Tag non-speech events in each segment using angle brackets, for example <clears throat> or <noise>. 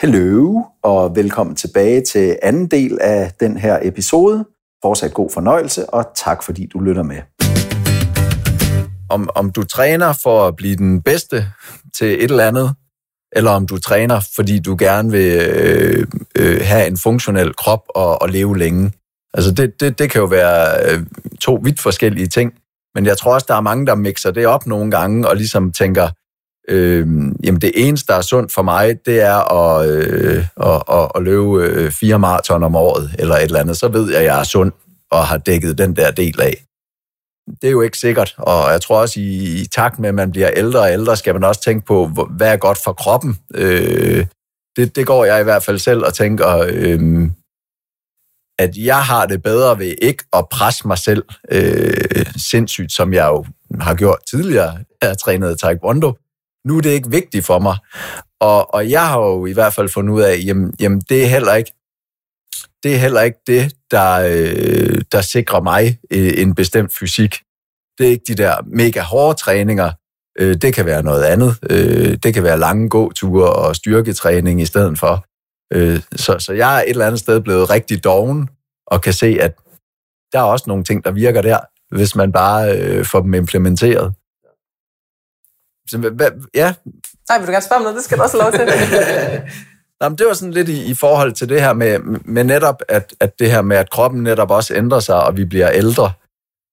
Hello, og velkommen tilbage til anden del af den her episode. Fortsat god fornøjelse, og tak fordi du lytter med. Om, om du træner for at blive den bedste til et eller andet, eller om du træner, fordi du gerne vil øh, øh, have en funktionel krop og, og leve længe. Altså det, det, det kan jo være øh, to vidt forskellige ting, men jeg tror også, der er mange, der mixer det op nogle gange og ligesom tænker, øh, jamen det eneste, der er sundt for mig, det er at, øh, at, at, at løbe øh, fire maraton om året, eller et eller andet. Så ved jeg, at jeg er sund og har dækket den der del af. Det er jo ikke sikkert, og jeg tror også, i, i takt med, at man bliver ældre og ældre, skal man også tænke på, hvad er godt for kroppen. Øh, det, det går jeg i hvert fald selv og tænker, øh, at jeg har det bedre ved ikke at presse mig selv øh, sindssygt, som jeg jo har gjort tidligere. Jeg har trænet taekwondo, nu er det ikke vigtigt for mig. Og, og jeg har jo i hvert fald fundet ud af, jamen, jamen det er heller ikke det er heller ikke det, der, øh, der sikrer mig øh, en bestemt fysik. Det er ikke de der mega hårde træninger. Øh, det kan være noget andet. Øh, det kan være lange gåture og styrketræning i stedet for. Øh, så, så jeg er et eller andet sted blevet rigtig doven og kan se, at der er også nogle ting, der virker der, hvis man bare øh, får dem implementeret. Så, hvad, ja. Nej, vil du gerne spørge om noget? Det skal du også lov til. <laughs> Nå, men det var sådan lidt i, i forhold til det her med, med netop, at, at det her med, at kroppen netop også ændrer sig, og vi bliver ældre.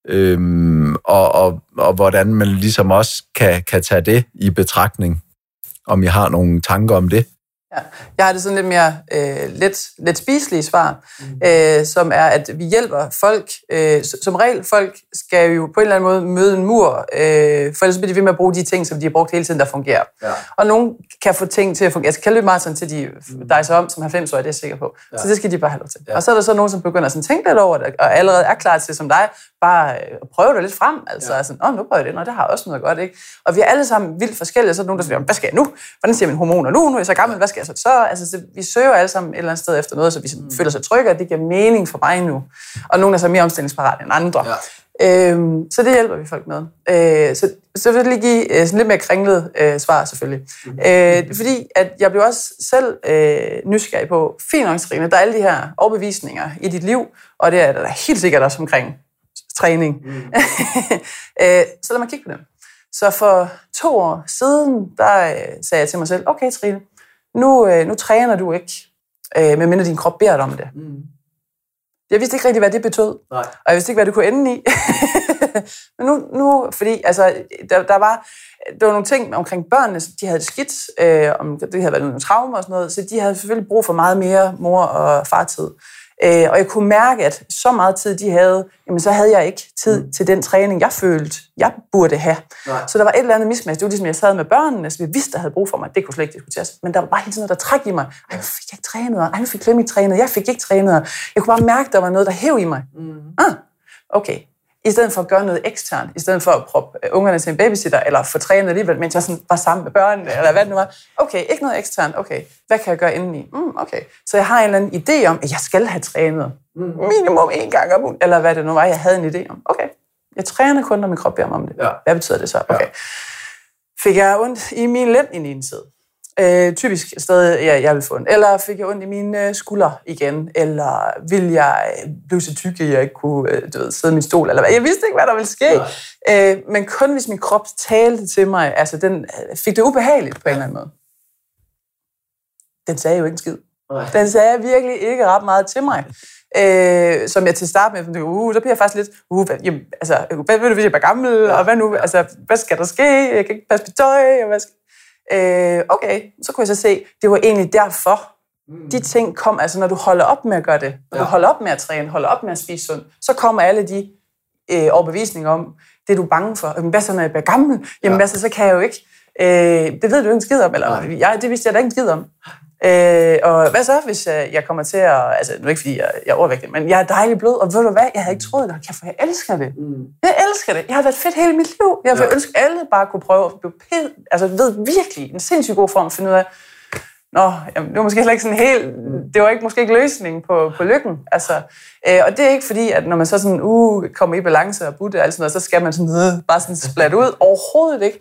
Øhm, og, og, og hvordan man ligesom også kan, kan tage det i betragtning. Om I har nogle tanker om det? Ja. <laughs> Jeg har det sådan lidt mere øh, let, let spiselige svar, mm. øh, som er, at vi hjælper folk. Øh, som regel, folk skal jo på en eller anden måde møde en mur, øh, for ellers bliver de ved med at bruge de ting, som de har brugt hele tiden, der fungerer. Ja. Og nogen kan få ting til at fungere. Altså kan løbe maraton til de mm. dejser om som 90 år, det er jeg sikker på. Ja. Så det skal de bare have lov til. Ja. Og så er der så nogen, som begynder at tænke lidt over det, og allerede er klar til, som dig, bare øh, prøve det lidt frem. Altså, ja. altså åh, nu prøver jeg det, og det har også noget godt, ikke? Og vi er alle sammen vildt forskellige, så er der nogen, der siger, hvad skal jeg nu? Hvordan siger mine hormoner nu? Nu er jeg så gammel, hvad skal jeg så? så altså, så vi søger alle sammen et eller andet sted efter noget, så vi mm. føler sig trygge, og det giver mening for mig nu. Og nogle er så mere omstillingsparate end andre. Ja. Øhm, så det hjælper vi folk med. Øh, så, så vil jeg lige give øh, sådan lidt mere kringlet øh, svar, selvfølgelig. Mm. Øh, fordi at jeg blev også selv øh, nysgerrig på, fint nok, Trine, der er alle de her overbevisninger i dit liv, og det er der helt sikkert også omkring træning. Mm. <laughs> øh, så lad mig kigge på dem. Så for to år siden, der øh, sagde jeg til mig selv, okay Trine, nu, øh, nu træner du ikke, øh, medmindre din krop beder dig om det. Mm. Jeg vidste ikke rigtig, hvad det betød. Nej. Og jeg vidste ikke, hvad det kunne ende i. <laughs> Men nu, nu fordi altså, der, der, var, der var nogle ting omkring børnene, de havde det skidt, øh, om det havde været nogle traumer og sådan noget, så de havde selvfølgelig brug for meget mere mor- og fartid. Øh, og jeg kunne mærke, at så meget tid de havde, jamen så havde jeg ikke tid mm. til den træning, jeg følte, jeg burde have. Nej. Så der var et eller andet mismatch. Det var ligesom, jeg sad med børnene, så jeg vidste, der havde brug for mig. Det kunne slet ikke diskuteres. Men der var bare hele tiden noget, der træk i mig. Ej, nu fik jeg ikke trænet. Ej, nu fik Clemmie trænet. Jeg fik ikke trænet. Jeg kunne bare mærke, der var noget, der hæv i mig. Mm. Ah, okay i stedet for at gøre noget eksternt, i stedet for at proppe øh, ungerne til en babysitter, eller få trænet alligevel, mens jeg sådan var sammen med børnene, eller hvad det nu var. Okay, ikke noget eksternt. Okay, hvad kan jeg gøre indeni? Mm, okay. Så jeg har en eller anden idé om, at jeg skal have trænet minimum en gang om ugen, eller hvad det nu var, jeg havde en idé om. Okay, jeg træner kun, når min krop beder mig om det. Ja. Hvad betyder det så? Okay. Fik jeg ondt i min lænd i en side? Øh, typisk sted, ja, jeg vil få en. Eller fik jeg ondt i mine øh, skuldre igen, eller vil jeg øh, blive så tyk, at jeg ikke kunne øh, du ved, sidde i min stol, eller hvad. Jeg vidste ikke, hvad der ville ske. Øh, men kun hvis min krop talte til mig, altså den øh, fik det ubehageligt på en eller anden måde. Den sagde jo ikke en skid. Nej. Den sagde virkelig ikke ret meget til mig. Øh, som jeg til start med, uh, så bliver jeg faktisk lidt, uh, hvad, jamen, altså, hvad vil du, hvis jeg er gammel, ja. og hvad nu, altså, hvad skal der ske, jeg kan ikke passe mit tøj, og hvad skal... Øh, okay, så kunne jeg så se, det var egentlig derfor, mm. de ting kom, altså når du holder op med at gøre det, når ja. du holder op med at træne, holder op med at spise sundt, så kommer alle de øh, overbevisninger om, det du er bange for. Jamen, hvad så, når jeg bliver gammel? Jamen, ja. hvad så, så kan jeg jo ikke. Øh, det ved du ikke en skid om, eller jeg, det vidste jeg da ikke en skid om. Øh, og hvad så, hvis jeg, jeg kommer til at... Altså, nu er ikke, fordi jeg, jeg er overvægtig, men jeg er dejlig blød, og ved du hvad? Jeg havde ikke troet det. Kæft, for jeg elsker det. Mm. Jeg elsker det. Jeg har været fedt hele mit liv. Jeg vil ja. ønske, alle bare kunne prøve at blive pæd. Altså, ved virkelig en sindssygt god form at finde ud af, Nå, jamen, det var måske heller ikke sådan helt... Det var ikke, måske ikke løsningen på, på lykken. Altså, øh, og det er ikke fordi, at når man så sådan, uh, kommer i balance og butte og alt sådan noget, så skal man sådan uh, bare sådan splat ud. Overhovedet ikke.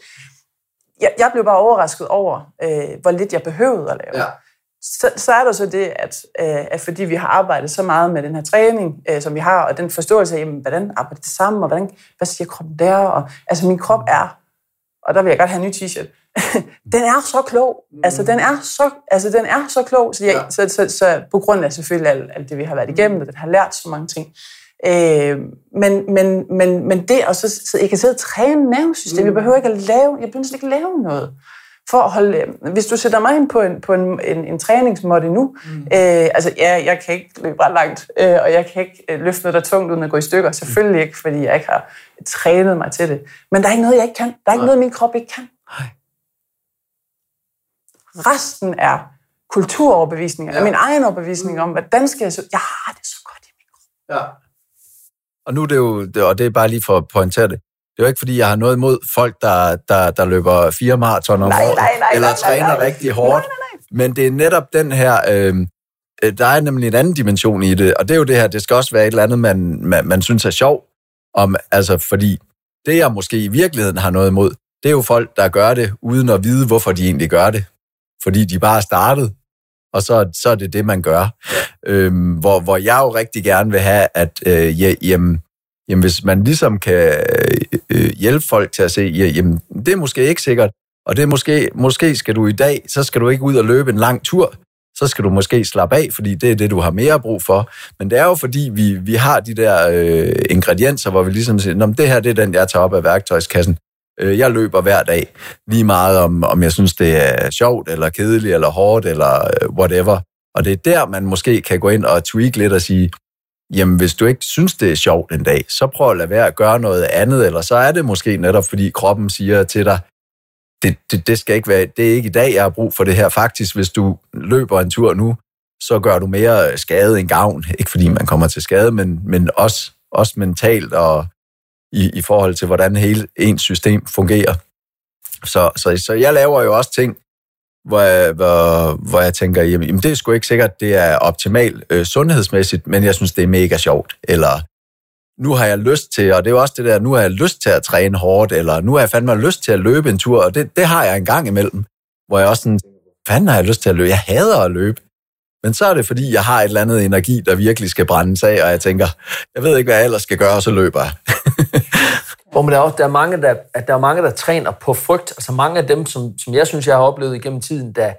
Jeg, jeg blev bare overrasket over, øh, hvor lidt jeg behøvede at lave. Ja så, så er der så det, at, øh, at fordi vi har arbejdet så meget med den her træning, øh, som vi har, og den forståelse af, jamen, hvordan arbejder det sammen, og hvordan, hvad siger kroppen der? Og, altså min krop er, og der vil jeg godt have en ny t-shirt, <laughs> den er så klog. Altså, den er så, altså, den er så klog. Så, jeg, ja. så, så, så, på grund af selvfølgelig alt, alt det, vi har været igennem, og den har lært så mange ting. Øh, men, men, men, men det, og så, så jeg kan sidde og træne nervesystemet. Mm. Jeg behøver ikke at lave, jeg behøver ikke at lave noget for at holde... Hvis du sætter mig ind på en, på en, en, en træningsmåtte nu, mm. øh, altså ja, jeg kan ikke løbe ret langt, øh, og jeg kan ikke øh, løfte noget, der er tungt, uden at gå i stykker. Selvfølgelig ikke, fordi jeg ikke har trænet mig til det. Men der er ikke noget, jeg ikke kan. Der er ikke Nej. noget, min krop ikke kan. Nej. Resten er kulturoverbevisninger, ja. min egen overbevisning om, hvordan skal jeg så... Jeg har det så godt i min krop. Ja. Og nu er det jo, og det er bare lige for at pointere det, det er jo ikke, fordi jeg har noget imod folk, der, der, der løber fire maraton om året, eller nej, træner nej, nej. rigtig hårdt. Nej, nej, nej. Men det er netop den her... Øhm, øh, der er nemlig en anden dimension i det, og det er jo det her, det skal også være et eller andet, man, man, man synes er sjov. Om, altså, fordi det, jeg måske i virkeligheden har noget imod, det er jo folk, der gør det, uden at vide, hvorfor de egentlig gør det. Fordi de bare er startet, og så, så er det det, man gør. Øhm, hvor, hvor jeg jo rigtig gerne vil have, at øh, jamen, jamen hvis man ligesom kan øh, øh, hjælpe folk til at se, ja, jamen det er måske ikke sikkert, og det er måske, måske skal du i dag, så skal du ikke ud og løbe en lang tur, så skal du måske slappe af, fordi det er det, du har mere brug for. Men det er jo fordi, vi, vi har de der øh, ingredienser, hvor vi ligesom siger, det her det er den, jeg tager op af værktøjskassen. Øh, jeg løber hver dag, lige meget om, om jeg synes, det er sjovt, eller kedeligt, eller hårdt, eller øh, whatever. Og det er der, man måske kan gå ind og tweak lidt og sige, jamen hvis du ikke synes, det er sjovt en dag, så prøv at lade være at gøre noget andet, eller så er det måske netop, fordi kroppen siger til dig, det, det, det skal ikke være, det er ikke i dag, jeg har brug for det her. Faktisk, hvis du løber en tur nu, så gør du mere skade end gavn. Ikke fordi man kommer til skade, men, men også, også mentalt og i, i forhold til, hvordan hele ens system fungerer. Så, så, så jeg laver jo også ting, hvor jeg, hvor, hvor jeg tænker, jamen, det er sgu ikke sikkert, det er optimalt øh, sundhedsmæssigt, men jeg synes, det er mega sjovt. Eller nu har jeg lyst til, og det er jo også det der, nu har jeg lyst til at træne hårdt, eller nu har jeg fandme lyst til at løbe en tur, og det, det har jeg en gang imellem, hvor jeg også sådan, fanden har jeg lyst til at løbe? Jeg hader at løbe. Men så er det, fordi jeg har et eller andet energi, der virkelig skal brændes af, og jeg tænker, jeg ved ikke, hvad jeg ellers skal gøre, og så løber jeg. <laughs> Hvor der er, også, der, er mange, der, at der er mange, der træner på frygt. Altså mange af dem, som, som jeg synes, jeg har oplevet igennem tiden, der,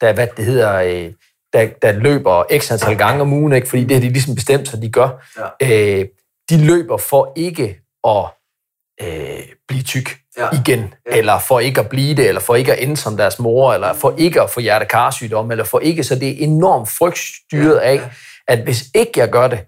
der hvad det hedder, øh, der, der løber x antal gange om ugen, ikke? fordi det har de ligesom bestemt sig, de gør. Ja. Øh, de løber for ikke at øh, blive tyk ja. igen, ja. eller for ikke at blive det, eller for ikke at ende som deres mor, eller for ikke at få hjertekarsygdom, eller for ikke, så det er enormt frygtstyret ja. af, at hvis ikke jeg gør det,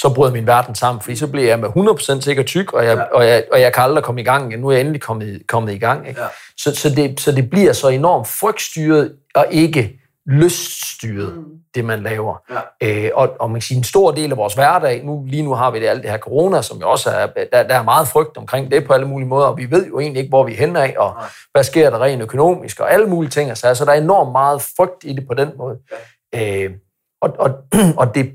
så bryder min verden sammen, fordi så bliver jeg med 100% sikker tyk, og jeg, ja. og, jeg, og jeg kan aldrig komme i gang igen. Nu er jeg endelig kommet, kommet i gang. Ikke? Ja. Så, så, det, så det bliver så enormt frygtstyret, og ikke lyststyret, mm. det man laver. Ja. Øh, og, og man kan sige, en stor del af vores hverdag, nu, lige nu har vi det alt det her corona, som jo også er, der, der er meget frygt omkring det på alle mulige måder, og vi ved jo egentlig ikke, hvor vi er henad, og Nej. hvad sker der rent økonomisk, og alle mulige ting. Altså, så der er enormt meget frygt i det på den måde. Ja. Øh, og og, <clears throat> og det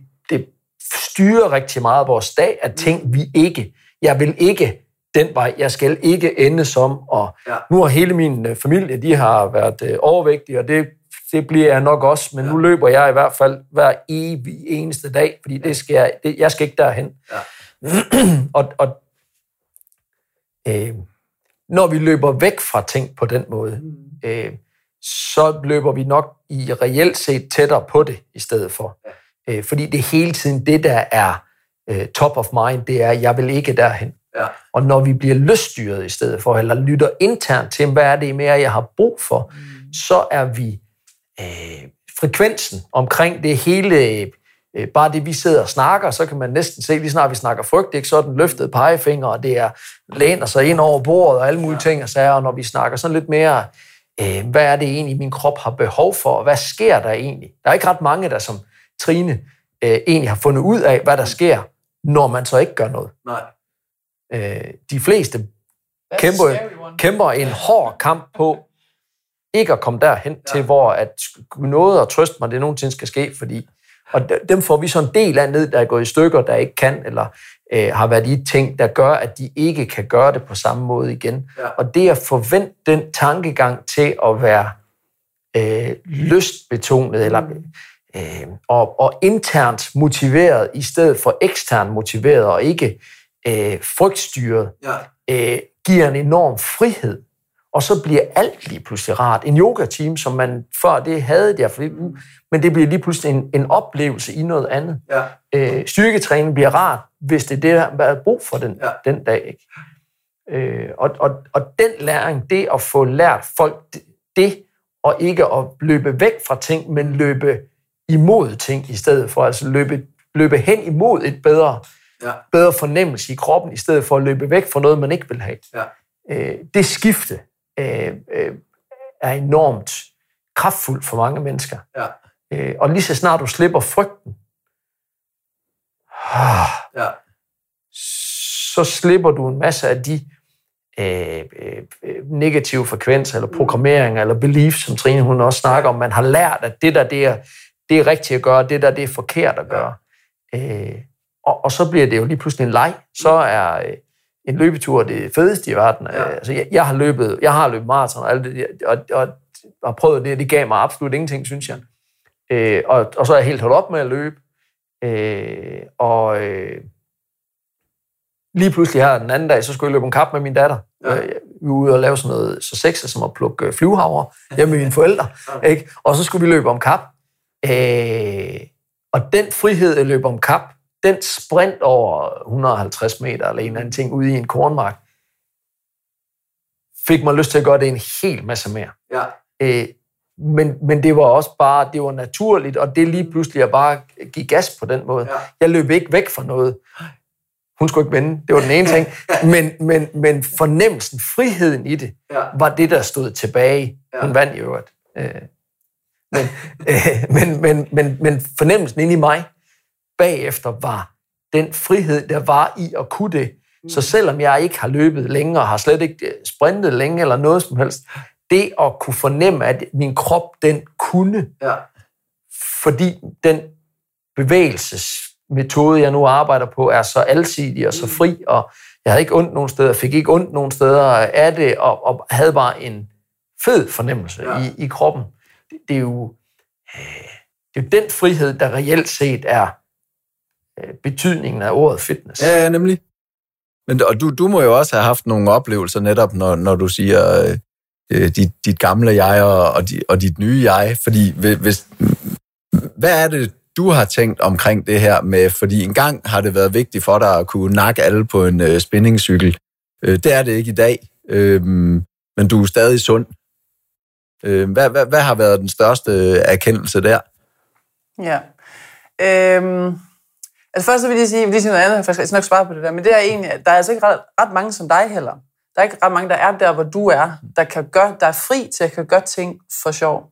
styrer rigtig meget vores dag af ting, mm. vi ikke. Jeg vil ikke den vej. Jeg skal ikke ende som, og ja. nu har hele min øh, familie, de har været øh, overvægtige, og det, det bliver jeg nok også, men ja. nu løber jeg i hvert fald hver evig eneste dag, fordi det skal jeg, det, jeg skal ikke derhen. Ja. <clears throat> og og øh, når vi løber væk fra ting på den måde, mm. øh, så løber vi nok i reelt set tættere på det i stedet for. Ja. Øh, fordi det er hele tiden det, der er øh, top of mind, det er, jeg vil ikke derhen. Ja. Og når vi bliver lyststyret i stedet for, eller lytter internt til, hvad er det mere, jeg har brug for, mm. så er vi øh, frekvensen omkring det hele, øh, bare det vi sidder og snakker, så kan man næsten se, lige snart vi snakker frygt, ikke, så er den løftet pegefinger, og det er læner sig ind over bordet og alle mulige ja. ting og sager, og når vi snakker sådan lidt mere, øh, hvad er det egentlig, min krop har behov for, og hvad sker der egentlig? Der er ikke ret mange, der som Trine øh, egentlig har fundet ud af, hvad der sker, når man så ikke gør noget. Nej. Øh, de fleste kæmper, kæmper en hård kamp på ikke at komme derhen ja. til, hvor at noget at trøste mig, det nogensinde skal ske, fordi og dem får vi så en del af ned, der er gået i stykker, der ikke kan, eller øh, har været i ting, der gør, at de ikke kan gøre det på samme måde igen. Ja. Og det at forvente den tankegang til at være øh, lystbetonet, eller øh, og, og internt motiveret, i stedet for eksternt motiveret, og ikke øh, frygtstyret, Ja. øh, giver en enorm frihed. Og så bliver alt lige pludselig rart. En yoga-team, som man før det havde der, fordi, men det bliver lige pludselig en, en oplevelse i noget andet. Ja. Øh, styrketræning bliver rart, hvis det er det, der er brug for den, Ja. den dag. Ikke? Øh, og, og, og den læring, det at få lært folk det- det, og ikke at løbe væk fra ting, men løbe imod ting i stedet for, altså løbe, løbe hen imod et bedre, Ja. bedre fornemmelse i kroppen, i stedet for at løbe væk fra noget, man ikke vil have. Ja. Øh, det skifte øh, øh, er enormt kraftfuldt for mange mennesker. Ja. Øh, og lige så snart du slipper frygten, <sighs> Ja. så slipper du en masse af de øh, øh, negative frekvenser, eller programmeringer, eller beliefs, som Trine hun også snakker om. Man har lært, at det der, det er, det er rigtigt at gøre, det der, det er forkert at gøre. Øh, og, og så bliver det jo lige pludselig en leg. Så er øh, en løbetur det fedeste i verden. Ja. Øh, altså, jeg, jeg har løbet, jeg har løbet maraton og alt det, og, og, og har prøvet det, det gav mig absolut ingenting, synes jeg. Øh, og, og så er jeg helt holdt op med at løbe. Øh, og øh, lige pludselig her den anden dag, så skulle jeg løbe en kap med min datter. Ja. Ja. Vi var ude og lave sådan noget så sexet som at plukke øh, flyvehavre <laughs> hjemme med mine forældre. Ikke? Og så skulle vi løbe om kap. Øh, og den frihed at løbe om kap, den sprint over 150 meter eller en eller anden ting ude i en kornmark, fik mig lyst til at gøre det en hel masse mere. Ja. Øh, men, men det var også bare, det var naturligt, og det lige pludselig at bare give gas på den måde. Ja. Jeg løb ikke væk fra noget. Hun skulle ikke vende, det var den ene ting. <laughs> Men, men, men fornemmelsen, friheden i det, Ja. var det, der stod tilbage. Ja. Hun vandt i øvrigt. Øh, men, øh, <laughs> men, men, men, men fornemmelsen inde i mig bagefter var den frihed, der var i at kunne det. Så selvom jeg ikke har løbet længe, og har slet ikke øh, sprintet længe eller noget som helst, det at kunne fornemme, at min krop, den kunne, Ja. fordi den bevægelsesmetode, jeg nu arbejder på, er så alsidig og så fri, og jeg havde ikke ondt nogen steder, fik ikke ondt nogen steder af det, og, og havde bare en fed fornemmelse ja. i, i kroppen. Det, er jo, øh, det er jo den frihed, der reelt set er øh, betydningen af ordet fitness. Ja, ja, nemlig. Men, og du, du må jo også have haft nogle oplevelser netop, når, når du siger øh, øh dit, dit gamle jeg og, og, di, og dit nye jeg. Fordi hvis, hvis, hvad er det, du har tænkt omkring det her med, fordi engang har det været vigtigt for dig at kunne nakke alle på en øh, spinningcykel. Øh, det er det ikke i dag, øh, men du er stadig sund. Øh, hvad, hvad, hvad har været den største øh, erkendelse der? Ja. Øhm, altså først så vil jeg lige sige, lige sige noget andet, jeg skal nok svare på det der, men det er egentlig, at der er altså ikke ret, ret mange som dig heller. Der er ikke ret mange, der er der, hvor du er, der, kan gøre, der er fri til at kan gøre ting for sjov.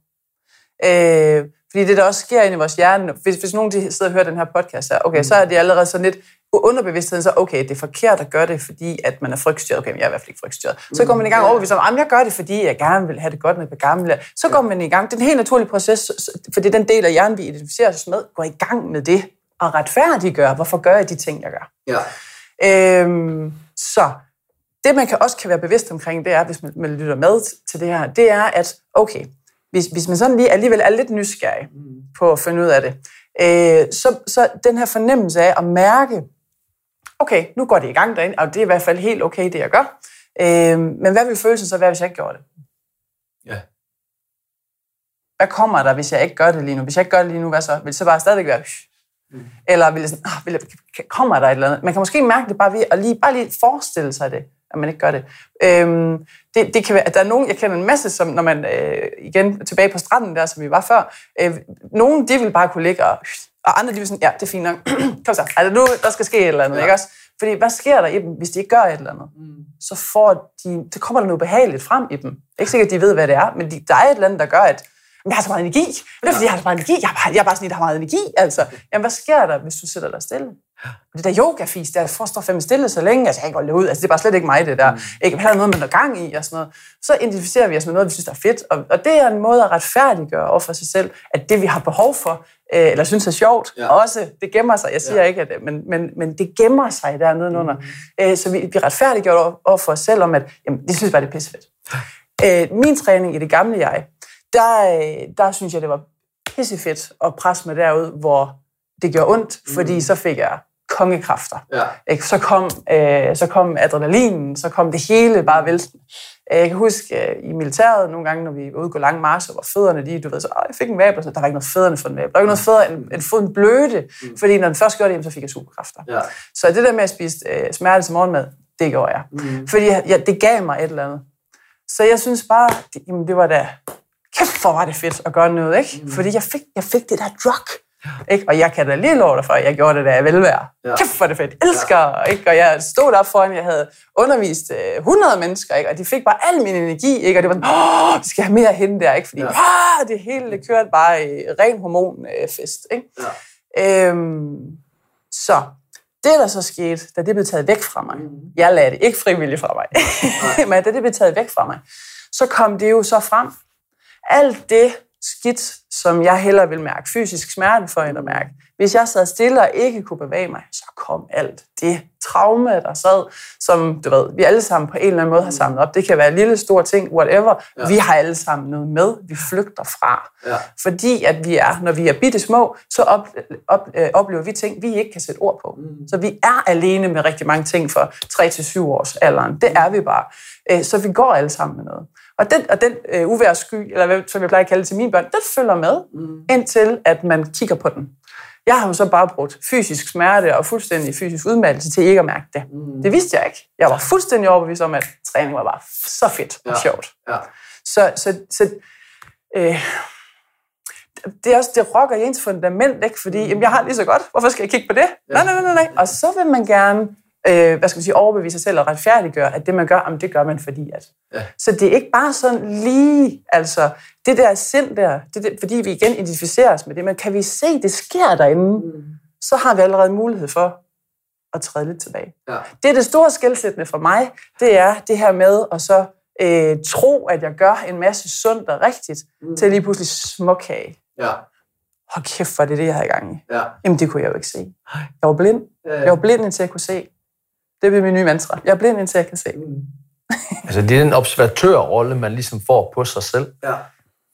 Øh, fordi det, der også sker inde i vores hjerne, hvis, hvis nogen de sidder og hører den her podcast her, okay, så er de allerede sådan lidt underbevidstheden, så okay, det er forkert at gøre det, fordi at man er frygtstyret. Okay, men jeg er i hvert fald ikke frygtstyret. Så går man i gang overbevist om, at jeg gør det, fordi jeg gerne vil have det godt med det gamle. Så går man i gang. Det er en helt naturlig proces, for det er den del af hjernen, vi identificerer os med, går i gang med det og retfærdiggør, hvorfor gør jeg de ting, jeg gør. Ja. Øhm, så det, man kan også kan være bevidst omkring, det er, hvis man, man lytter med til det her, det er, at okay, hvis, hvis man sådan lige alligevel er lidt nysgerrig på at finde ud af det, øh, så, så den her fornemmelse af at mærke, okay, nu går det i gang derinde, og det er i hvert fald helt okay, det jeg gør. Øh, men hvad vil følelsen så være, hvis jeg ikke gjorde det? Ja. Hvad kommer der, hvis jeg ikke gør det lige nu? Hvis jeg ikke gør det lige nu, hvad så? Vil det så bare stadigvæk være... Mm. Eller vil det sådan, oh, vil det, kommer der et eller andet? Man kan måske mærke det bare ved at lige, bare lige forestille sig det, at man ikke gør det. Øhm, det, det kan være, at der er nogen, jeg kender en masse, som når man, øh, igen tilbage på stranden der, som vi var før, øh, nogen, de vil bare kunne ligge og, og andre, de vil sådan, ja, det er fint nok. <clears throat> Kom så, altså nu, der skal ske et eller andet, ja. ikke også? Fordi hvad sker der i dem, hvis de ikke gør et eller andet? Mm. Så, får de, så kommer der noget behageligt frem i dem. Ikke sikkert, at de ved, hvad det er, men de, der er et eller andet, der gør, at "Men jeg har så meget energi. Men det er, fordi jeg har så meget energi. Jeg er bare, jeg er bare sådan en, der har meget energi. Altså, jamen, hvad sker der, hvis du sætter dig stille? Det der yoga-fis, der forstår fandme stille så længe, altså jeg kan det ud, altså det er bare slet ikke mig, det der. Mm. Ikke, er der noget, man har gang i og sådan noget. Så identificerer vi os med noget, vi synes, der er fedt, og, og det er en måde at retfærdiggøre over for sig selv, at det, vi har behov for, øh, eller synes er sjovt, Ja. også, det gemmer sig, jeg siger ja. ikke, at men, men, men det gemmer sig der nedenunder. Mm. Øh, så vi, vi retfærdiggør over, over for os selv om, at jamen, det synes jeg bare, det er pissefedt. Øh, min træning i det gamle jeg, der, øh, der synes jeg, det var pissefedt at presse mig derud, hvor det gjorde ondt, fordi mm. så fik jeg kongekræfter. Ja. Ikke? Så, kom, øh, så kom adrenalinen, så kom det hele bare vælten. Jeg kan huske øh, i militæret nogle gange, når vi var ude på lange marcher, hvor fødderne, de, du ved, så jeg fik en vabel, så der var ikke noget fødderne for en vabel. Der var ikke noget fødder end, end foden bløde, mm. fordi når den først gjorde det, så fik jeg superkræfter. Ja. Så det der med at spise øh, smerte til morgenmad, det gjorde jeg. Mm. Fordi ja, det gav mig et eller andet. Så jeg synes bare, det, jamen, det var da, kæft hvor var det fedt at gøre noget, ikke? Mm. Fordi jeg fik, jeg fik det der drug. Ikke? Og jeg kan da lige love dig for, at jeg gjorde det, da jeg velvære. Ja. Kæft for det fedt. Elsker. Ja. Ikke? Og jeg stod op foran, jeg havde undervist 100 øh, mennesker, ikke? og de fik bare al min energi. Ikke? Og det var sådan, åh, vi skal have mere hende der. Ikke? Fordi ja. ah, det hele det kørte bare i ren hormonfest. Ikke? Ja. Øhm, så det, der så skete, da det blev taget væk fra mig, mm. jeg lagde det ikke frivilligt fra mig, <laughs> men da det blev taget væk fra mig, så kom det jo så frem. Alt det, skidt, som jeg hellere vil mærke. Fysisk smerte for en at mærke. Hvis jeg sad stille og ikke kunne bevæge mig, så kom alt det traume, der sad, som du ved, vi alle sammen på en eller anden måde har samlet op. Det kan være en lille, stor ting, whatever. Ja. Vi har alle sammen noget med, vi flygter fra. Ja. Fordi at vi er, når vi er bitte små, så op, op, øh, oplever vi ting, vi ikke kan sætte ord på. Mm. Så vi er alene med rigtig mange ting for 3-7 års alderen. Det er vi bare. Øh, så vi går alle sammen med noget. Og den, og den øh, uværssky, eller som jeg plejer at kalde det til mine børn, den følger med, mm. indtil at man kigger på den. Jeg har jo så bare brugt fysisk smerte og fuldstændig fysisk udmattelse til ikke at mærke det. Mm. Det vidste jeg ikke. Jeg var fuldstændig overbevist om, at træning var bare så fedt og ja. sjovt. Ja. Så, så, så øh, det, er også, det rokker ens fundament, ikke? fordi mm. jamen, jeg har lige så godt. Hvorfor skal jeg kigge på det? Ja. Nej, nej, nej, nej. Og så vil man gerne øh, hvad skal man sige, overbevise sig selv og retfærdiggøre, at det man gør, jamen, det gør man fordi at. Ja. Så det er ikke bare sådan lige, altså det der sind der, det der, fordi vi igen identificerer os med det, men kan vi se, det sker derinde, mm. så har vi allerede mulighed for at træde lidt tilbage. Ja. Det er det store skældsættende for mig, det er det her med at så øh, tro, at jeg gør en masse sundt og rigtigt, mm. til lige pludselig småkage. Ja. Hold kæft, for det det, jeg havde i gang i. Ja. Jamen, det kunne jeg jo ikke se. Jeg var blind. Jeg var blind, indtil jeg kunne se. Det bliver min nye mantra. Jeg er blind, indtil jeg kan se. Mm. <laughs> altså, det er den observatørrolle, man ligesom får på sig selv. Ja.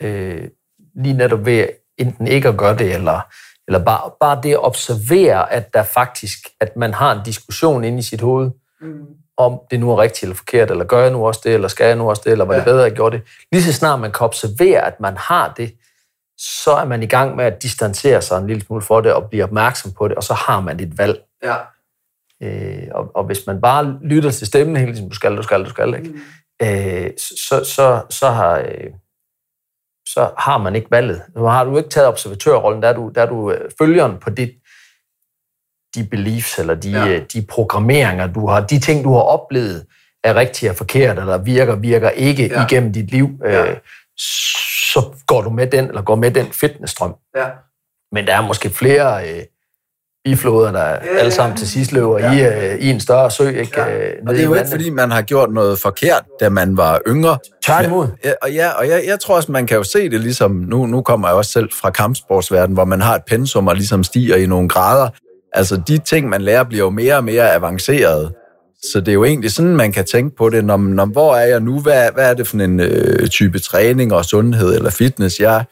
Øh, lige netop ved enten ikke at gøre det, eller, eller bare, bare det at observere, at der faktisk, at man har en diskussion inde i sit hoved, mm. om det nu er rigtigt eller forkert, eller gør jeg nu også det, eller skal jeg nu også det, eller var ja. det bedre, at jeg gjorde det. Lige så snart man kan observere, at man har det, så er man i gang med at distancere sig en lille smule for det, og blive opmærksom på det, og så har man et valg. Ja. Øh, og, og hvis man bare lytter til stemmen hele tiden, du skal, du skal, du skal, ikke? Mm. Øh, så, så, så, har, øh, så har man ikke valget. Nu har du ikke taget observatørrollen, der er du, der er du øh, følgeren på dit, de beliefs, eller de, ja. Øh, de programmeringer, du har, de ting, du har oplevet, er rigtigt og forkert, eller virker, virker ikke ja. igennem dit liv, ja. øh, så går du med den, eller går med den fitnessstrøm. Ja. Men der er måske flere øh, bifloder, der ja, alle sammen til sidst løber ja. i, uh, i en større sø. Ikke, ja. Uh, og det er jo ikke, fordi man har gjort noget forkert, da man var yngre. Tværtimod. Ja, og ja, og jeg, jeg tror også, man kan jo se det ligesom, nu, nu kommer jeg også selv fra kampsportsverdenen, hvor man har et pensum og ligesom stiger i nogle grader. Altså, de ting, man lærer, bliver jo mere og mere avanceret. Så det er jo egentlig sådan, man kan tænke på det, når, når hvor er jeg nu? Hvad, hvad er det for en øh, type træning og sundhed eller fitness, jeg,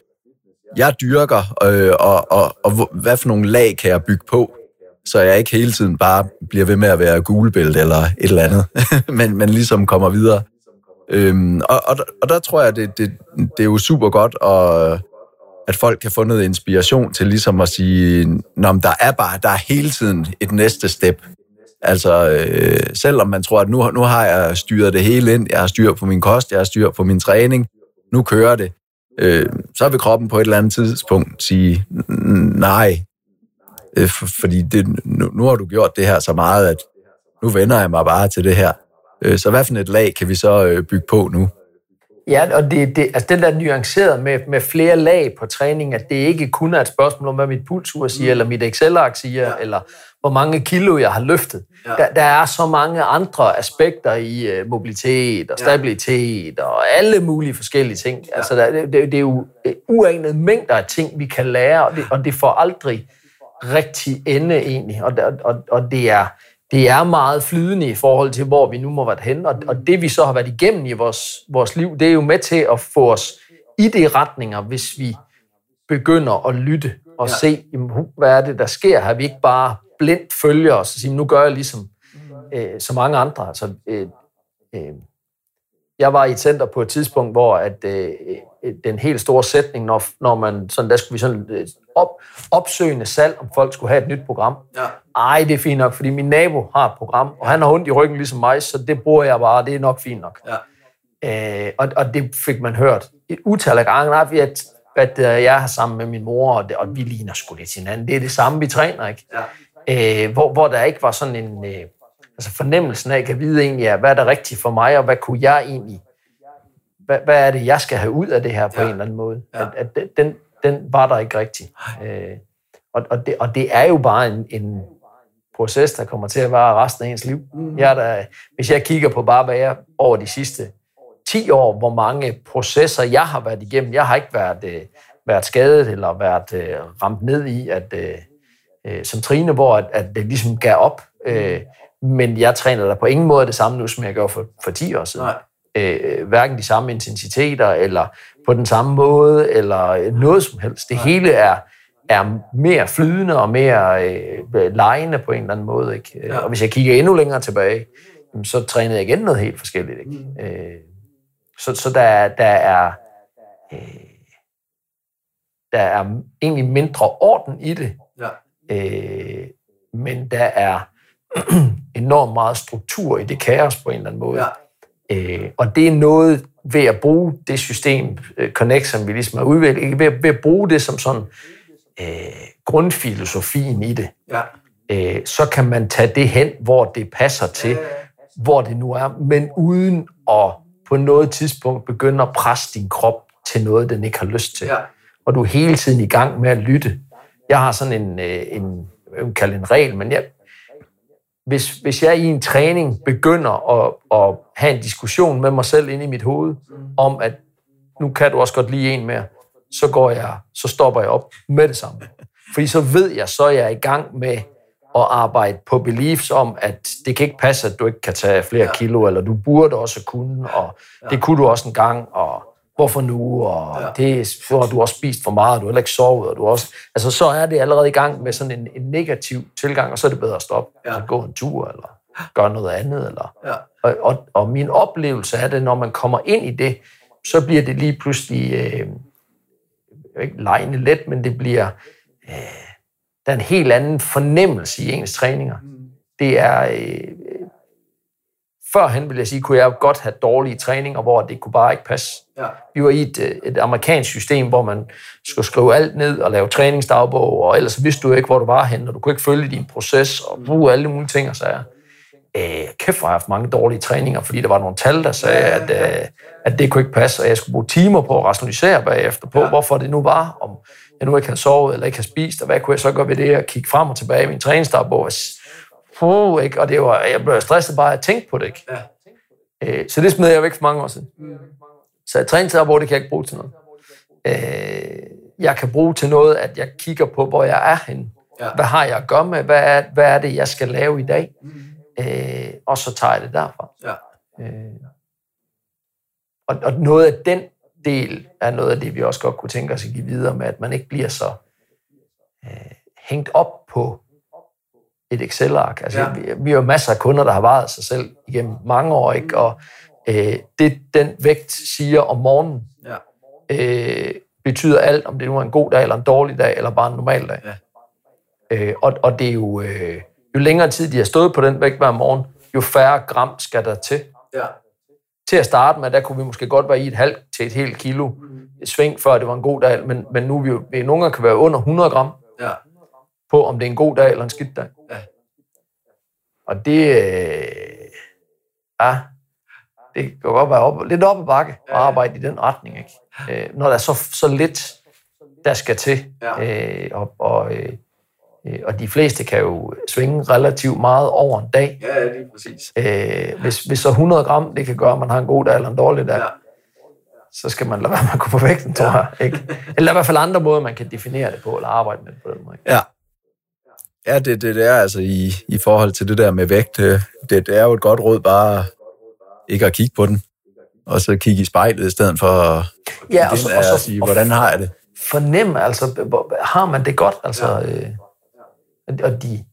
jeg dyrker, øh, og, og, og hvad for nogle lag kan jeg bygge på, så jeg ikke hele tiden bare bliver ved med at være gulebælt eller et eller andet, <laughs> men, men ligesom kommer videre. Øhm, og, og, og der tror jeg, det, det, det er jo super godt, og, at folk kan få noget inspiration til ligesom at sige, Nå, der er bare, der er hele tiden et næste step. Altså, øh, selvom man tror, at nu, nu har jeg styret det hele ind, jeg har styr på min kost, jeg har styr på min træning, nu kører det, øh, så vil kroppen på et eller andet tidspunkt sige, nej, øh, for, fordi det, nu, nu har du gjort det her så meget, at nu vender jeg mig bare til det her. Øh, så hvad for et lag kan vi så øh, bygge på nu? Ja, og det, det, altså den der nuanceret med, med flere lag på træning, at det ikke kun er et spørgsmål om, hvad mit pulsur siger, mm. eller mit Excel-ark siger, ja. eller hvor mange kilo jeg har løftet. Ja. Der, der er så mange andre aspekter i uh, mobilitet og stabilitet ja. og alle mulige forskellige ting. Ja. Altså, der, det, det er jo øh, uanede mængder af ting, vi kan lære, og det, og det får aldrig rigtig ende egentlig. Og, og, og det er det er meget flydende i forhold til, hvor vi nu må være hen. Og, og det, vi så har været igennem i vores, vores liv, det er jo med til at få os i de retninger, hvis vi begynder at lytte og ja. se, jamen, hvad er det, der sker her. Vi ikke bare blindt følger os og siger, nu gør jeg ligesom øh, så mange andre. Altså, øh, øh, jeg var i et center på et tidspunkt, hvor at, øh, øh, den helt store sætning, når, når man sådan, der skulle vi sådan øh, op, opsøgende salg, om folk skulle have et nyt program. Ja. Ej, det er fint nok, fordi min nabo har et program, og han har ondt i ryggen ligesom mig, så det bruger jeg bare, det er nok fint nok. Ja. Øh, og, og det fik man hørt et utal af gange, at, at jeg har sammen med min mor, og, det, og vi ligner sgu lidt hinanden. Det er det samme, vi træner, ikke? Ja. Øh, hvor, hvor der ikke var sådan en... Øh, altså fornemmelsen af, at kan vide egentlig, ja, hvad er der rigtigt for mig, og hvad kunne jeg egentlig, hvad, hvad er det, jeg skal have ud af det her på ja. en eller anden måde? Ja. At, at den, den var der ikke rigtig. Øh, og, og, det, og det er jo bare en, en proces, der kommer til at være resten af ens liv. Mm. Jeg der, hvis jeg kigger på bare, hvad jeg over de sidste 10 år, hvor mange processer jeg har været igennem, jeg har ikke været, øh, været skadet eller været øh, ramt ned i, at øh, øh, som Trine, hvor at, at det ligesom gav op. Øh, men jeg træner der på ingen måde det samme nu, som jeg gjorde for, for 10 år siden. Nej. Øh, hverken de samme intensiteter, eller på den samme måde, eller noget som helst. Det Nej. hele er, er mere flydende og mere øh, lejende på en eller anden måde. Ikke? Ja. Og hvis jeg kigger endnu længere tilbage, så trænede jeg igen noget helt forskelligt. Ikke? Mm. Øh, så, så der, der er... Øh, der er egentlig mindre orden i det, ja. øh, men der er <clears throat> enormt meget struktur i det kaos på en eller anden måde. Ja. Øh, og det er noget ved at bruge det system, uh, Connect, som vi ligesom har udviklet, ved, ved at bruge det som sådan øh, grundfilosofien i det, ja. øh, så kan man tage det hen, hvor det passer til, ja, ja, ja. hvor det nu er, men uden at på noget tidspunkt begynde at presse din krop til noget, den ikke har lyst til. Ja. Og du er hele tiden i gang med at lytte. Jeg har sådan en, øh, en jeg vil kalde en regel, men jeg, hvis, hvis jeg i en træning begynder at, at have en diskussion med mig selv inde i mit hoved, om at nu kan du også godt lide en mere, så går jeg, så stopper jeg op med det samme. Fordi så ved jeg, så er jeg i gang med at arbejde på beliefs om, at det kan ikke passe, at du ikke kan tage flere kilo, eller du burde også kunne, og det kunne du også en gang, og hvorfor nu, og ja. det, så har du også spist for meget, du har heller ikke sovet, og du også, altså så er det allerede i gang med sådan en, en negativ tilgang, og så er det bedre at stoppe, ja. at gå en tur, eller gøre noget andet, eller, ja. og, og, og min oplevelse er det, når man kommer ind i det, så bliver det lige pludselig, øh, ikke lejende let, men det bliver, øh, der er en helt anden fornemmelse i ens træninger. Mm. Det er, øh, Førhen, vil jeg sige, kunne jeg godt have dårlige træninger, hvor det kunne bare ikke passe. Ja. Vi var i et, øh, et amerikansk system, hvor man skulle skrive alt ned og lave træningsdagbog, og ellers vidste du ikke, hvor du var henne, og du kunne ikke følge din proces og bruge alle mulige ting og sager. Øh, kæft, hvor jeg haft mange dårlige træninger, fordi der var nogle tal, der sagde, at, øh, at det kunne ikke passe, og jeg skulle bruge timer på at rationalisere bagefter på, ja. hvorfor det nu var, om jeg nu ikke havde sovet eller ikke havde spist, og hvad kunne jeg så gøre ved det, og kigge frem og tilbage i min træningsdagbog, puh, ikke? og det var, jeg blev stresset bare at tænke på det. Ikke? Ja. Øh, så det smed jeg væk for mange år siden. Mm. Så jeg træningsdagbog, det kan jeg ikke bruge til noget. Øh, jeg kan bruge til noget, at jeg kigger på, hvor jeg er henne. Ja. Hvad har jeg at gøre med? Hvad er, hvad er det, jeg skal lave i dag? Mm. Øh, og så tager jeg det derfra. Ja. Øh, og, og noget af den del er noget af det, vi også godt kunne tænke os at give videre med, at man ikke bliver så øh, hængt op på et Excel-ark. Altså, ja. vi, vi har jo masser af kunder, der har varet sig selv igennem mange år, ikke? og øh, det den vægt siger om morgenen, ja. øh, betyder alt, om det nu er en god dag, eller en dårlig dag, eller bare en normal dag. Ja. Øh, og, og det er jo, øh, jo længere tid de har stået på den vægt hver morgen, jo færre gram skal der til. Ja. Til at starte med, der kunne vi måske godt være i et halvt til et helt kilo mm. sving, før det var en god dag, men, men nu er vi jo, nogle gange kan være under 100 gram. Ja på, om det er en god dag eller en skidt dag. Ja. Og det, øh, ja, det kan godt være op, lidt op ad bakke at arbejde i den retning, ikke? Øh, når der er så, så lidt, der skal til. Ja. Øh, og, og, øh, og de fleste kan jo svinge relativt meget over en dag. Ja, det er præcis. Øh, hvis, hvis så 100 gram, det kan gøre, at man har en god dag eller en dårlig dag, ja. så skal man lade være med at gå på vægten, tror jeg. Ikke? Eller i hvert fald andre måder, man kan definere det på, eller arbejde med det på den måde. Ja. Ja, det, det, det er altså i, i forhold til det der med vægt. Det, det er jo et godt råd bare ikke at kigge på den. og så kigge i spejlet i stedet for at, Ja, og så, og så sige, hvordan har jeg det? fornemme, altså, har man det godt? Altså, ja. øh, og de,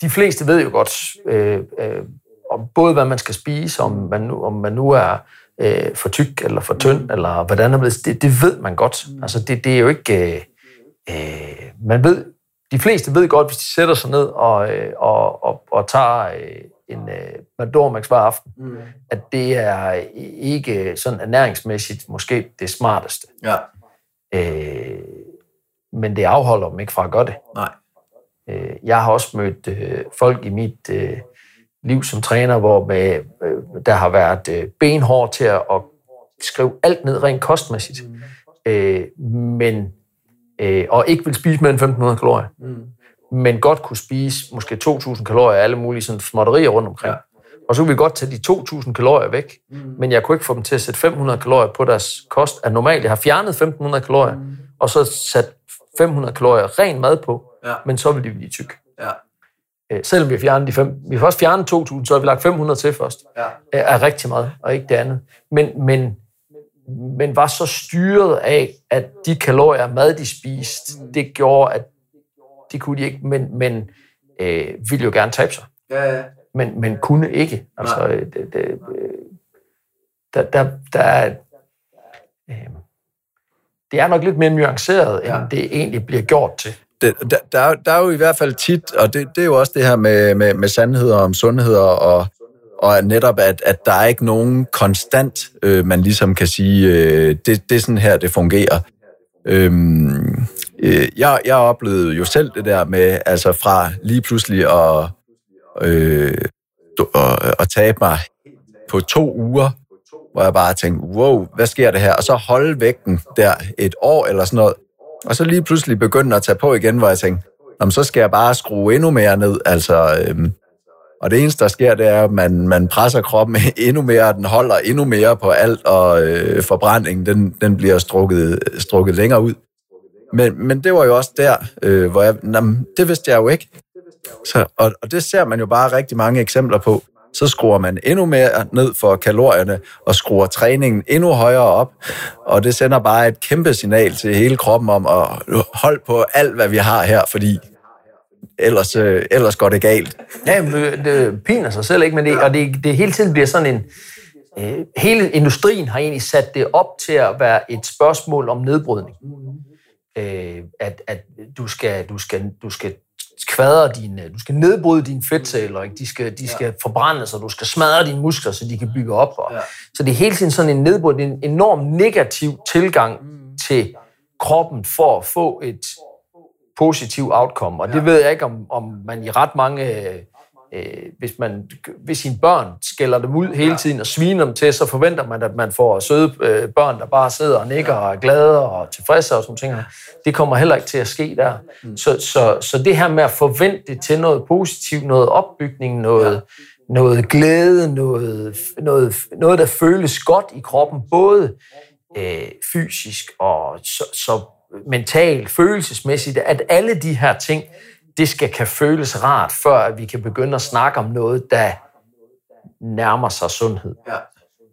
de fleste ved jo godt, øh, øh, om både hvad man skal spise, om man nu, om man nu er øh, for tyk eller for tynd, eller hvordan er det, det, det ved man godt. Altså, det, det er jo ikke... Øh, øh, man ved, de fleste ved godt, hvis de sætter sig ned og, øh, og, og, og tager øh, en øh, Madormax hver aften, mm. at det er ikke sådan ernæringsmæssigt måske det smarteste. Ja. Øh, men det afholder dem ikke fra at gøre det. Nej. Øh, jeg har også mødt øh, folk i mit øh, liv som træner, hvor med, øh, der har været øh, benhård til at, at skrive alt ned rent kostmæssigt, øh, men øh, og ikke vil spise mere end 1.500 kalorier, mm. men godt kunne spise måske 2.000 kalorier af alle mulige sådan småtterier rundt omkring. Ja. Og så kunne vi godt tage de 2.000 kalorier væk, mm. men jeg kunne ikke få dem til at sætte 500 kalorier på deres kost. At normalt, jeg har fjernet 1.500 kalorier, mm. og så sat 500 kalorier ren mad på, Ja. men så vil de blive tyk. Ja. Øh, selvom vi har fjernet de fem, vi først fjernet 2.000, så har vi lagt 500 til først. Ja. Øh, er rigtig meget, og ikke det andet. Men, men, men var så styret af, at de kalorier mad, de spiste, det gjorde, at det kunne de ikke, men, men øh, ville jo gerne tabe sig. Ja, ja. Men, men kunne ikke. Altså, Nej. øh, det, det, øh, der, der, der er, øh, det er nok lidt mere nuanceret, Ja. end det egentlig bliver gjort til. det, der, der, er, der er jo i hvert fald tit, og det, det er jo også det her med, med, med sandheder om sundheder, og, og netop, at, at der er ikke nogen konstant, øh, man ligesom kan sige, øh, det, det er sådan her, det fungerer. Øhm, øh, jeg, jeg oplevede jo selv det der med, altså fra lige pludselig at, øh, at, at tabe mig på to uger, hvor jeg bare tænkte, wow, hvad sker det her? Og så holde vægten der et år eller sådan noget, og så lige pludselig begynde at tage på igen, hvor jeg tænkte, Jamen, så skal jeg bare skrue endnu mere ned. Altså, øhm, og det eneste, der sker, det er, at man, man presser kroppen <laughs> endnu mere, den holder endnu mere på alt, og øh, forbrændingen, den, den bliver strukket, strukket længere ud. Men, men det var jo også der, øh, hvor jeg, jamen, det vidste jeg jo ikke. Så, og, og det ser man jo bare rigtig mange eksempler på. Så skruer man endnu mere ned for kalorierne, og skruer træningen endnu højere op. Og det sender bare et kæmpe signal til hele kroppen om at holde på alt, hvad vi har her, fordi ellers, øh, ellers går det galt. Ja, men det, det piner sig selv, ikke? Men det, og det, det hele tiden bliver sådan en... Øh, hele industrien har egentlig sat det op til at være et spørgsmål om nedbrydning. Øh, at, at du skal, du skal, du skal kvadre dine, du skal nedbryde dine fedtceller, ikke? De skal, de skal ja. forbrændes, og du skal smadre dine muskler, så de kan bygge op. Og, ja. Så det er hele tiden sådan en nedbrud, en enorm negativ tilgang mm. til kroppen for at få et positiv outcome. Og det ved jeg ikke, om, om man i ret mange... Øh, hvis man hvis sine børn skælder dem ud hele tiden og sviner dem til, så forventer man, at man får søde øh, børn, der bare sidder og nikker og er glade og tilfredse og sådan ting. Det kommer heller ikke til at ske der. Så, så, så det her med at forvente det til noget positivt, noget opbygning, noget, noget glæde, noget, noget, noget, der føles godt i kroppen, både øh, fysisk og så, så mentalt, følelsesmæssigt, at alle de her ting, det skal kan føles rart, før vi kan begynde at snakke om noget, der nærmer sig sundhed. Ja.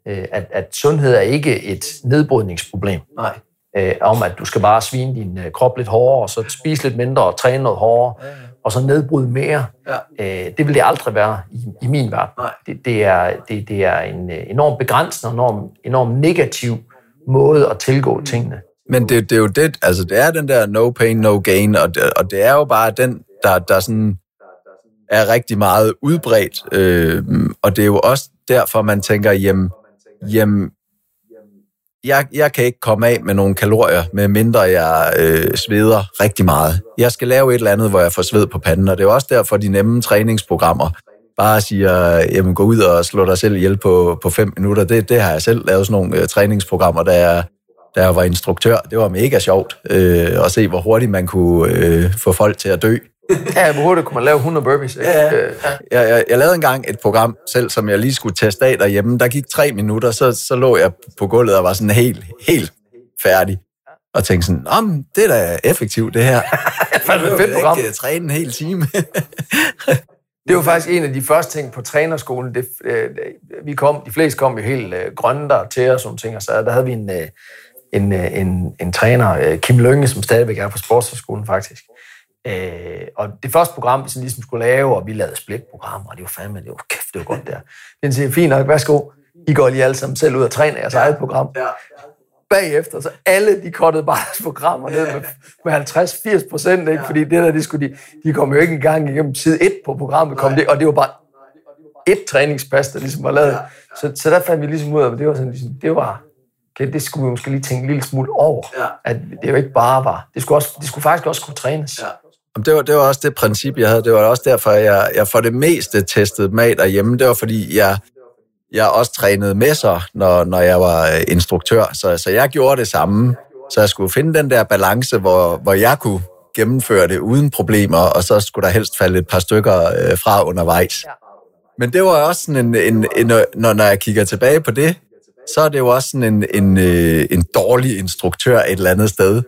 Øh, At, at sundhed er ikke et nedbrydningsproblem. Nej. Øh, om at du skal bare svine din øh, krop lidt hårdere, og så spise lidt mindre og træne noget hårdere, og så nedbryde mere. Ja. Øh, det vil det aldrig være i, i min verden. Nej. Det, det, er, det, det er en øh, enorm begrænsende og enorm, enorm negativ måde at tilgå tingene. Men det, det er jo det, altså det er den der no pain, no gain, og det, og det er jo bare den, der, der sådan er rigtig meget udbredt, øh, og det er jo også derfor, man tænker, jamen, jamen jeg, jeg kan ikke komme af med nogle kalorier, med mindre jeg øh, sveder rigtig meget. Jeg skal lave et eller andet, hvor jeg får sved på panden, og det er også derfor, de nemme træningsprogrammer bare siger, jamen gå ud og slå dig selv ihjel på, på fem minutter. Det, det har jeg selv lavet sådan nogle øh, træningsprogrammer, der jeg, da jeg var instruktør. Det var mega sjovt øh, at se, hvor hurtigt man kunne øh, få folk til at dø. Ja, hvor hurtigt kunne man lave 100 burpees? Ikke? Ja, Øh, Jeg, jeg, jeg lavede engang et program selv, som jeg lige skulle teste af derhjemme. Der gik tre minutter, så, så lå jeg på gulvet og var sådan helt, helt færdig. Og tænkte sådan, om det er da effektivt, det her. <laughs> fandme et fedt Jeg program. ikke træne en hel time. Det var faktisk en af de første ting på trænerskolen. Det, øh, vi kom, de fleste kom jo helt øh, grønne der til os, sådan ting, og så der havde vi en, øh, en, øh, en, en træner, øh, Kim Lønge, som stadigvæk er på sportsskolen faktisk. Øh, og det første program, vi sådan ligesom skulle lave, og vi lavede split-programmer, og det var fandme, det var kæft, det var godt der. Den siger, fint nok, værsgo, I går lige alle sammen selv ud og træner jeres ja. eget program. Ja. Bagefter, så alle de kottede bare deres programmer ned med, med 50-80 procent, ikke? Ja. fordi det der, de, skulle, de, de kom jo ikke engang igennem tid et på programmet, kom det, og det var bare et træningspas, der ligesom var lavet. Ja. Så, så der fandt vi ligesom ud af, at det var sådan, ligesom, det var, okay, det skulle vi måske lige tænke en lille smule over, ja. at det jo ikke bare var, det skulle, også, det skulle faktisk også kunne trænes. Ja. Det var, det var også det princip, jeg havde. Det var også derfor, jeg, jeg for det meste testede mad derhjemme. Det var fordi, jeg, jeg også trænede med sig, når, når jeg var øh, instruktør. Så, så jeg gjorde det samme. Så jeg skulle finde den der balance, hvor, hvor jeg kunne gennemføre det uden problemer, og så skulle der helst falde et par stykker øh, fra undervejs. Men det var også sådan en, en, en, når, når jeg kigger tilbage på det, så er det jo også sådan en, en, øh, en dårlig instruktør et eller andet sted.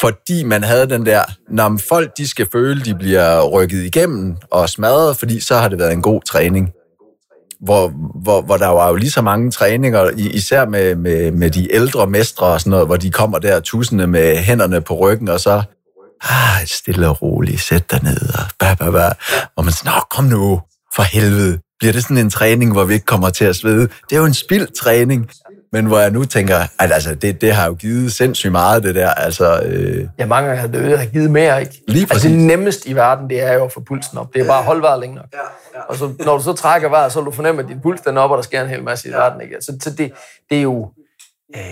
Fordi man havde den der, når folk de skal føle, de bliver rykket igennem og smadret, fordi så har det været en god træning. Hvor, hvor, hvor der var jo lige så mange træninger, især med, med, med de ældre mestre og sådan noget, hvor de kommer der tusinde med hænderne på ryggen, og så ah, stille og roligt, sæt dig ned, og ba, ba, ba. Og man siger, kom nu, for helvede bliver det sådan en træning, hvor vi ikke kommer til at svede. Det er jo en spild træning, men hvor jeg nu tænker, at altså, det, det har jo givet sindssygt meget, det der. Altså, øh... Ja, mange gange har det har givet mere, ikke? Lige præcis. Altså, det nemmeste i verden, det er jo at få pulsen op. Det er bare at holde vejret længe nok. Ja, ja. Og så, når du så trækker vejret, så vil du fornemme, at din puls den er op, og der sker en hel masse i ja. verden, ikke? Så, så det, det, er jo... Øh,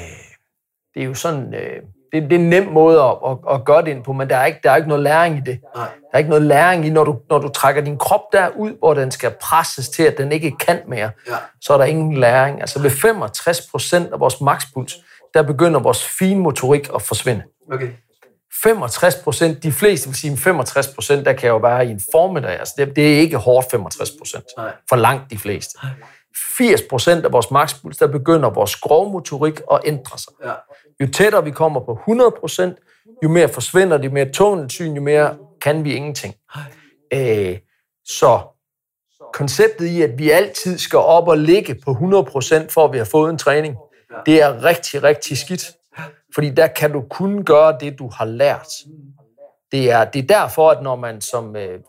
det er jo sådan... Øh, det, det er en nem måde at, at, at gøre det ind på, men der er ikke, der er ikke noget læring i det. Nej. Der er ikke noget læring i, når du, når du trækker din krop derud, hvor den skal presses til, at den ikke kan mere, ja. så er der ingen læring. Altså ved 65 procent af vores makspuls, der begynder vores finmotorik at forsvinde. Okay. 65 procent, de fleste vil sige 65 procent, der kan jo være i en formiddag. Altså det, det er ikke hårdt 65 procent. For langt de fleste. 80 procent af vores makspuls, der begynder vores skrovmotorik at ændre sig. Jo tættere vi kommer på 100% jo mere forsvinder det, jo mere tunnelsyn, jo mere kan vi ingenting. Øh, så konceptet i, at vi altid skal op og ligge på 100% for at vi har fået en træning, det er rigtig, rigtig skidt. Fordi der kan du kun gøre det, du har lært. Det er, det er derfor, at når man som øh,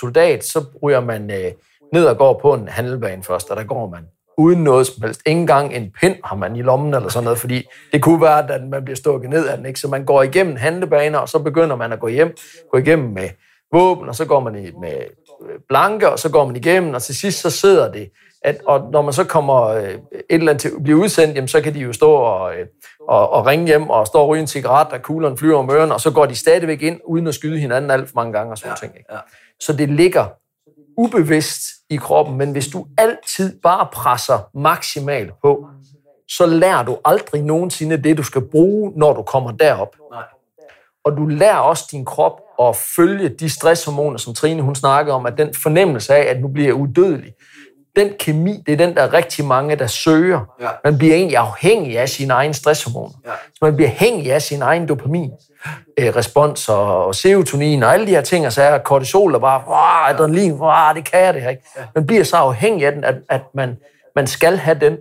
soldat, så ryger man øh, ned og går på en handelbane først, og der går man uden noget som helst. Ingen gang en pind har man i lommen eller sådan noget, fordi det kunne være, at man bliver stukket ned af den. Ikke? Så man går igennem handlebaner, og så begynder man at gå hjem, gå igennem med våben, og så går man med øh, blanke, og så går man igennem, og til sidst så sidder det. At, og når man så kommer øh, et eller andet til at blive udsendt, jamen, så kan de jo stå og, øh, og, og ringe hjem og stå og ryge en cigaret, og kuglerne flyver om ørerne, og så går de stadigvæk ind, uden at skyde hinanden alt for mange gange og sådan ja, ting. Ikke? Ja. Så det ligger ubevidst i kroppen, men hvis du altid bare presser maksimalt på, så lærer du aldrig nogensinde det, du skal bruge, når du kommer derop. Og du lærer også din krop at følge de stresshormoner, som Trine hun snakkede om, at den fornemmelse af, at nu bliver jeg udødelig, den kemi, det er den, der er rigtig mange, der søger. Ja. Man bliver egentlig afhængig af sine egne stresshormoner. Ja. Man bliver afhængig af sin egen dopamin respons og, serotonin og alle de her ting, og så er kortisol, der bare, wow, adrenalin, wow, det kan jeg det her, ikke? Man bliver så afhængig af den, at, at man, man skal have den.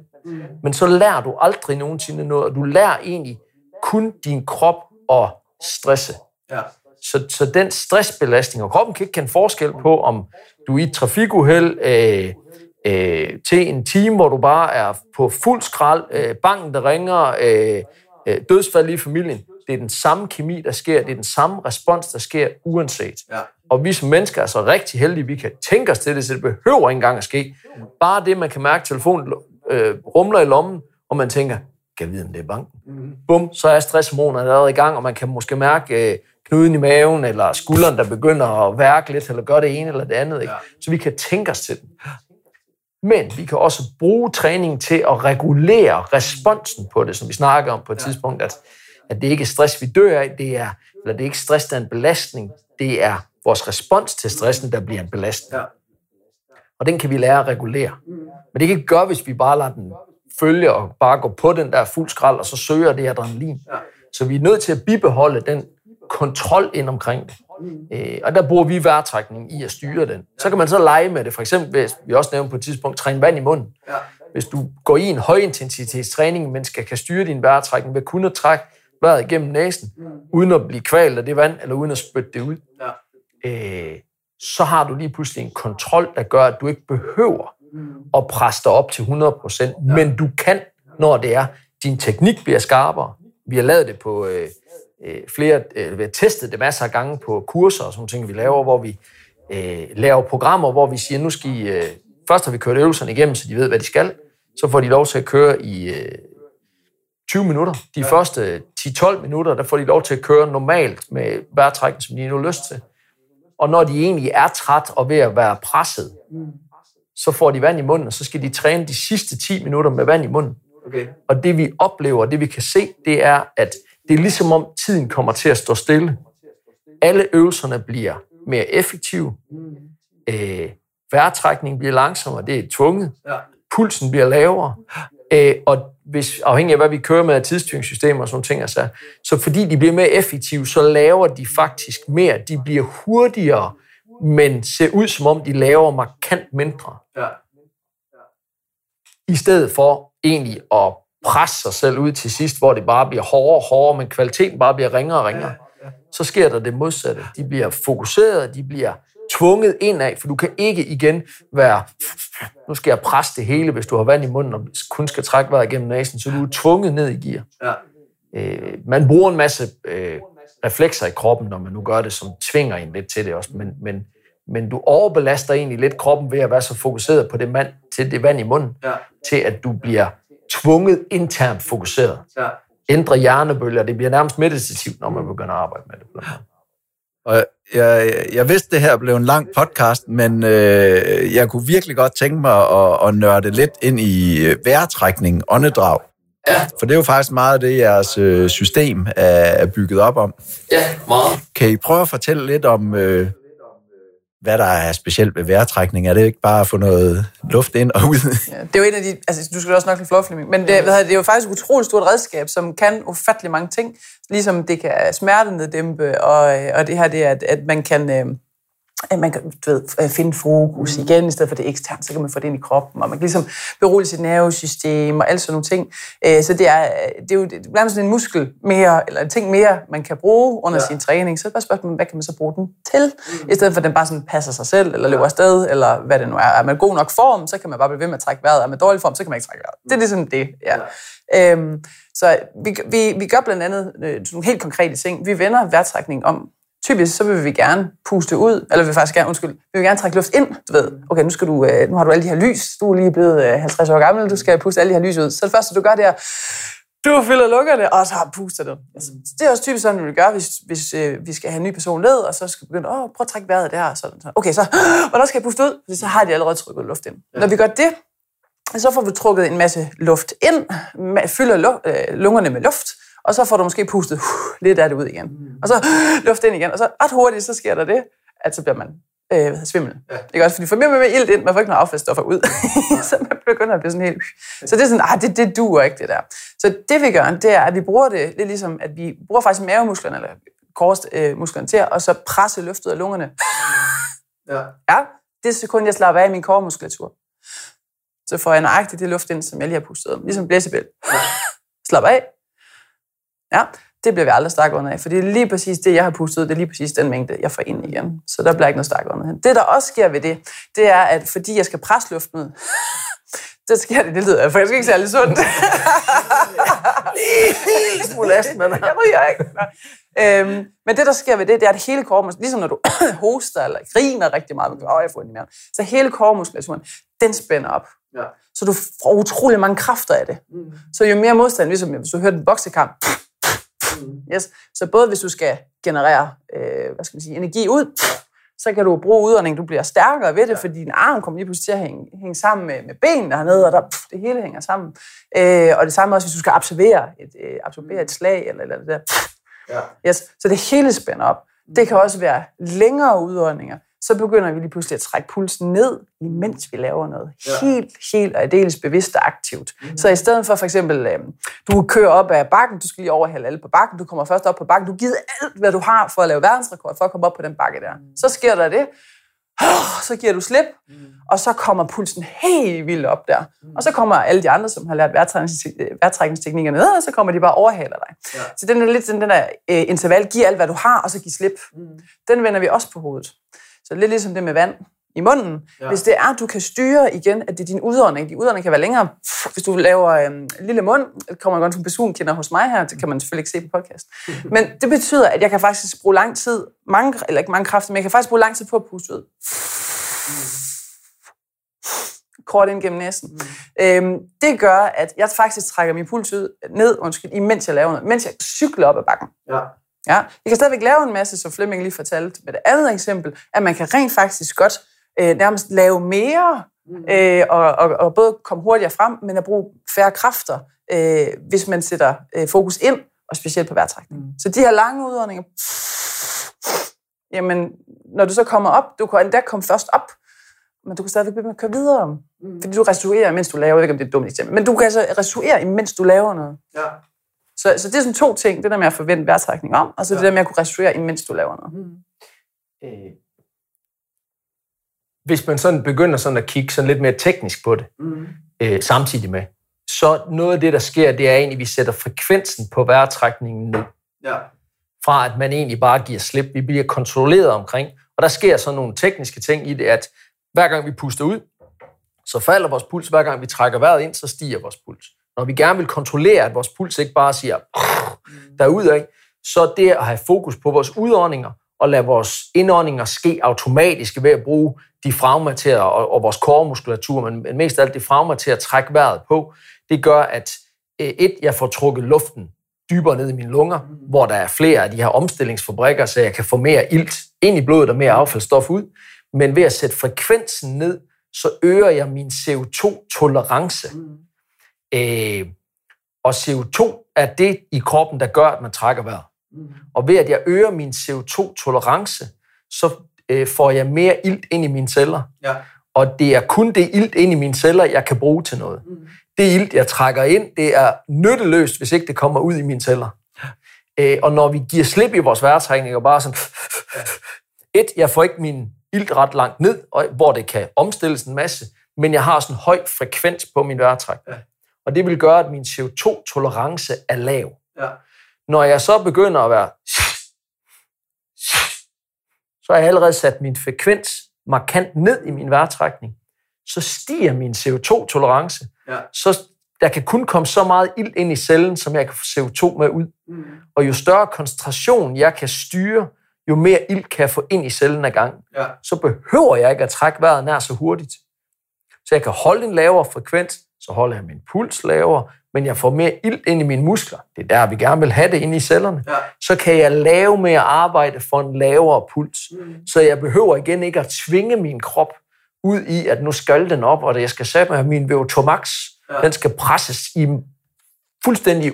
Men så lærer du aldrig nogensinde noget, og du lærer egentlig kun din krop at stresse. Ja. Så, så den stressbelastning, og kroppen kan ikke kende forskel på, om du er i et trafikuheld øh, øh, til en time, hvor du bare er på fuld skrald, øh, banken der ringer, øh, øh, dødsfald i familien det er den samme kemi, der sker, det er den samme respons, der sker uanset. Ja. Og vi som mennesker er så rigtig heldige, vi kan tænke os til det, så det behøver ikke engang at ske. Bare det, man kan mærke, at telefonen øh, rumler i lommen, og man tænker, kan vide, om det er banken? Mm. Bum, så er stresshormonerne allerede i gang, og man kan måske mærke øh, knuden i maven, eller skulderen, der begynder at værke lidt, eller gøre det ene eller det andet. Ikke? Ja. Så vi kan tænke os til den. Men vi kan også bruge træning til at regulere responsen på det, som vi snakker om på et ja. tidspunkt, at at det ikke er stress, vi dør af, det er, eller det er ikke stress, der er en belastning, det er vores respons til stressen, der bliver en belastning. Og den kan vi lære at regulere. Men det kan ikke gøre, hvis vi bare lader den følge og bare gå på den der fuld skrald, og så søger det adrenalin. Så vi er nødt til at bibeholde den kontrol ind omkring det. Øh, og der bruger vi vejrtrækning i at styre den. Så kan man så lege med det. For eksempel, hvis vi også nævnte på et tidspunkt, træne vand i munden. Hvis du går i en højintensitetstræning, men skal kan styre din vejrtrækning ved kun at trække vejret igennem næsen, uden at blive kvalt af det vand, eller uden at spytte det ud, øh, så har du lige pludselig en kontrol, der gør, at du ikke behøver at presse dig op til 100%, men du kan, når det er. Din teknik bliver skarpere. Vi har lavet det på øh, øh, flere, øh, vi har testet det masser af gange på kurser og sådan ting, vi laver, hvor vi øh, laver programmer, hvor vi siger, nu skal I, øh, først har vi kørt øvelserne igennem, så de ved, hvad de skal. Så får de lov til at køre i øh, 20 minutter. De ja. første 10-12 minutter, der får de lov til at køre normalt med vejrtrækning, som de har nu lyst til. Og når de egentlig er træt og ved at være presset, så får de vand i munden, og så skal de træne de sidste 10 minutter med vand i munden. Okay. Og det vi oplever, det vi kan se, det er, at det er ligesom om tiden kommer til at stå stille. Alle øvelserne bliver mere effektive. Øh, vejrtrækningen bliver langsommere, det er tvunget. Pulsen bliver lavere. Øh, og hvis, afhængig af, hvad vi kører med af tidsstyringssystemer og sådan ting, altså, så fordi de bliver mere effektive, så laver de faktisk mere. De bliver hurtigere, men ser ud som om, de laver markant mindre. Ja. I stedet for egentlig at presse sig selv ud til sidst, hvor det bare bliver hårdere og hårdere, men kvaliteten bare bliver ringere og ringere, så sker der det modsatte. De bliver fokuseret, de bliver tvunget indad, for du kan ikke igen være, nu skal jeg presse det hele, hvis du har vand i munden og kun skal trække vejret igennem næsen, så du er tvunget ned i gear. Ja. Øh, man bruger en masse øh, reflekser i kroppen, når man nu gør det, som tvinger en lidt til det også, men, men, men du overbelaster egentlig lidt kroppen ved at være så fokuseret på det, mand, til det vand i munden, ja. til at du bliver tvunget internt fokuseret. Ja. Ændre hjernebølger, det bliver nærmest meditativt, når man begynder at arbejde med det. Og jeg, jeg vidste, det her blev en lang podcast, men øh, jeg kunne virkelig godt tænke mig at, at nørde lidt ind i øh, vejrtrækning, åndedrag. Ja. For det er jo faktisk meget det, jeres øh, system er bygget op om. Ja, meget. Kan I prøve at fortælle lidt om, øh, hvad der er specielt ved vejrtrækning. Er det ikke bare at få noget luft ind og ud? Ja, det er jo en af de... Altså, du skal også nok lide flåflemming, men det, det er jo faktisk et utroligt stort redskab, som kan ufattelig mange ting. Ligesom det kan smertenedæmpe, og, øh, og det her det er, at, at man kan... Øh, at man kan du ved, øh, finde fokus igen, i stedet for det eksternt, så kan man få det ind i kroppen, og man kan ligesom berolige sit nervesystem og alt sådan nogle ting. Øh, så det er, det er jo er sådan en muskel mere, eller en ting mere, man kan bruge under ja. sin træning. Så er det bare spørgsmålet, hvad kan man så bruge den til? Mm. I stedet for at den bare sådan passer sig selv, eller løber afsted, eller hvad det nu er. Er man god nok form, så kan man bare blive ved med at trække vejret. Er man dårlig form, så kan man ikke trække vejret. Det er ligesom det, ja. ja. Øhm, så vi, vi, vi gør blandt andet øh, nogle helt konkrete ting. Vi vender vejrtrækning om typisk så vil vi gerne puste ud, eller vi vil faktisk gerne, undskyld, vi vil gerne trække luft ind, du ved. Okay, nu, skal du, øh, nu har du alle de her lys, du er lige blevet 50 øh, år gammel, du skal puste alle de her lys ud. Så det første, du gør, det er, du fylder lukkerne, og så puster du. Altså, det er også typisk sådan, vi gøre, hvis, hvis øh, vi skal have en ny person ned, og så skal vi begynde, åh, prøv at trække vejret der, sådan, sådan. Okay, så, <gasps> hvornår skal jeg puste ud? Fordi så har de allerede trykket luft ind. Ja. Når vi gør det, så får vi trukket en masse luft ind, fylder lungerne med luft, og så får du måske pustet uh, lidt af det ud igen. Mm. Og så uh, luft ind igen, og så ret hurtigt, så sker der det, at så bliver man øh, svimmel. Ja. Ikke også? Fordi for mere med ild ind, man får ikke noget affaldsstoffer ud. <laughs> så man begynder at blive sådan helt... Så det er sådan, ah, det, det duer ikke, det der. Så det vi gør, det er, at vi bruger det lidt ligesom, at vi bruger faktisk mavemusklerne, eller korsmusklerne til at så presse løftet af lungerne. ja. ja. Det sekund, jeg slapper af i min kormuskulatur, så får jeg nøjagtigt det luft ind, som jeg lige har pustet. Ligesom blæsebæl. Slap af, Ja, det bliver vi aldrig stak under af, for det er lige præcis det, jeg har pustet ud, det er lige præcis den mængde, jeg får ind igen. Så der bliver ikke noget stak under. Det, der også sker ved det, det er, at fordi jeg skal presse luften ud, <laughs> det sker det, det lyder faktisk ikke særlig sundt. Helt smule astma. Jeg ryger ikke. Øhm, men det, der sker ved det, det er, at hele kormuskulaturen, ligesom når du <coughs> hoster eller griner rigtig meget, åh, jeg får ind i maven, så hele kormuskulaturen, den spænder op. Ja. Så du får utrolig mange kræfter af det. Mm. Så jo mere modstand, ligesom hvis du hørte en boksekamp, Mm. Yes. Så både hvis du skal generere øh, hvad skal man sige, energi ud, så kan du bruge udånding, du bliver stærkere ved det, fordi din arm kommer lige pludselig til at hænge, hænge sammen med, med benene hernede, og der, pff, det hele hænger sammen. Øh, og det samme også, hvis du skal absorbere et, øh, absorbere et slag, eller, eller det der. ja. yes. Så det hele spænder op. Det kan også være længere udåndinger, så begynder vi lige pludselig at trække pulsen ned, imens vi laver noget ja. helt, helt og aldeles bevidst og aktivt. Mm. Så i stedet for for eksempel, øh, du kører op ad bakken, du skal lige overhælde alle på bakken, du kommer først op på bakken, du giver alt, hvad du har for at lave verdensrekord, for at komme op på den bakke der. Mm. Så sker der det, så giver du slip, mm. og så kommer pulsen helt vildt op der. Mm. Og så kommer alle de andre, som har lært vejrtrækningsteknikkerne ned, og så kommer de bare overhaler dig. Ja. Så den er lidt den der øh, interval, giv alt, hvad du har, og så giv slip. Mm. Den vender vi også på hovedet. Så lidt ligesom det med vand i munden. Ja. Hvis det er, at du kan styre igen, at det er din udånding. Din udånding kan være længere. Hvis du laver øhm, en lille mund, kommer godt som person kender hos mig her, det kan man selvfølgelig ikke se på podcast. <laughs> Men det betyder, at jeg kan faktisk bruge lang tid, mange, eller ikke mange kræfter, men jeg kan faktisk bruge lang tid på at puste ud. Kort ind gennem næsen. Mm. Øhm, det gør, at jeg faktisk trækker min puls ud, ned, undskyld, imens jeg laver noget, mens jeg cykler op ad bakken. Ja. Ja, jeg kan stadigvæk lave en masse, som Flemming lige fortalte med det andet eksempel, at man kan rent faktisk godt øh, nærmest lave mere, mm. øh, og, og, og både komme hurtigere frem, men at bruge færre kræfter, øh, hvis man sætter øh, fokus ind, og specielt på vejrtrækning. Mm. Så de her lange udåndinger, jamen, når du så kommer op, du kan endda komme først op, men du kan stadigvæk begynde at køre videre. Mm. Fordi du restituerer, mens du laver, jeg ved ikke om det er et dumt eksempel, men du kan altså restituere, mens du laver noget. Ja. Så, så det er sådan to ting, det der med at forvente vejrtrækning om, og så ja. det der med at kunne restituere, mens du laver noget. Mm. Øh, hvis man sådan begynder sådan at kigge sådan lidt mere teknisk på det, mm. øh, samtidig med, så noget af det, der sker, det er egentlig, at vi sætter frekvensen på vejrtrækningen ned. Ja. Fra at man egentlig bare giver slip. Vi bliver kontrolleret omkring. Og der sker så nogle tekniske ting i det, at hver gang vi puster ud, så falder vores puls. Hver gang vi trækker vejret ind, så stiger vores puls. Når vi gerne vil kontrollere, at vores puls ikke bare siger derudad, så det at have fokus på vores udåndinger, og lade vores indåndinger ske automatisk ved at bruge diafragma til at, og, og vores kormuskulatur, men mest af alt diafragma til at trække vejret på, det gør, at øh, et, jeg får trukket luften dybere ned i mine lunger, hvor der er flere af de her omstillingsfabrikker, så jeg kan få mere ilt ind i blodet og mere affaldsstof ud. Men ved at sætte frekvensen ned, så øger jeg min CO2-tolerance. Øh, og CO2 er det i kroppen, der gør, at man trækker vejret. Og ved at jeg øger min CO2-tolerance, så øh, får jeg mere ilt ind i mine celler. Ja. Og det er kun det ilt ind i mine celler, jeg kan bruge til noget. Mm. Det ilt, jeg trækker ind, det er nytteløst, hvis ikke det kommer ud i mine celler. Øh, og når vi giver slip i vores vejrtrækning, og bare sådan... Ja. Et, jeg får ikke min ilt ret langt ned, hvor det kan omstilles en masse, men jeg har sådan en høj frekvens på min vejrtrækning. Ja. Og det vil gøre, at min CO2-tolerance er lav. Ja. Når jeg så begynder at være så har jeg allerede sat min frekvens markant ned i min vejrtrækning. Så stiger min CO2-tolerance. Ja. Så der kan kun komme så meget ild ind i cellen, som jeg kan få CO2 med ud. Mm. Og jo større koncentration jeg kan styre, jo mere ild kan jeg få ind i cellen ad gang. Ja. Så behøver jeg ikke at trække vejret nær så hurtigt. Så jeg kan holde en lavere frekvens, så holder jeg min puls lavere, men jeg får mere ild ind i mine muskler. Det er der, vi gerne vil have det ind i cellerne. Ja. Så kan jeg lave mere arbejde for en lavere puls. Mm. Så jeg behøver igen ikke at tvinge min krop ud i, at nu skal den op, og jeg skal sætte mig min VO2 max. Ja. Den skal presses i fuldstændig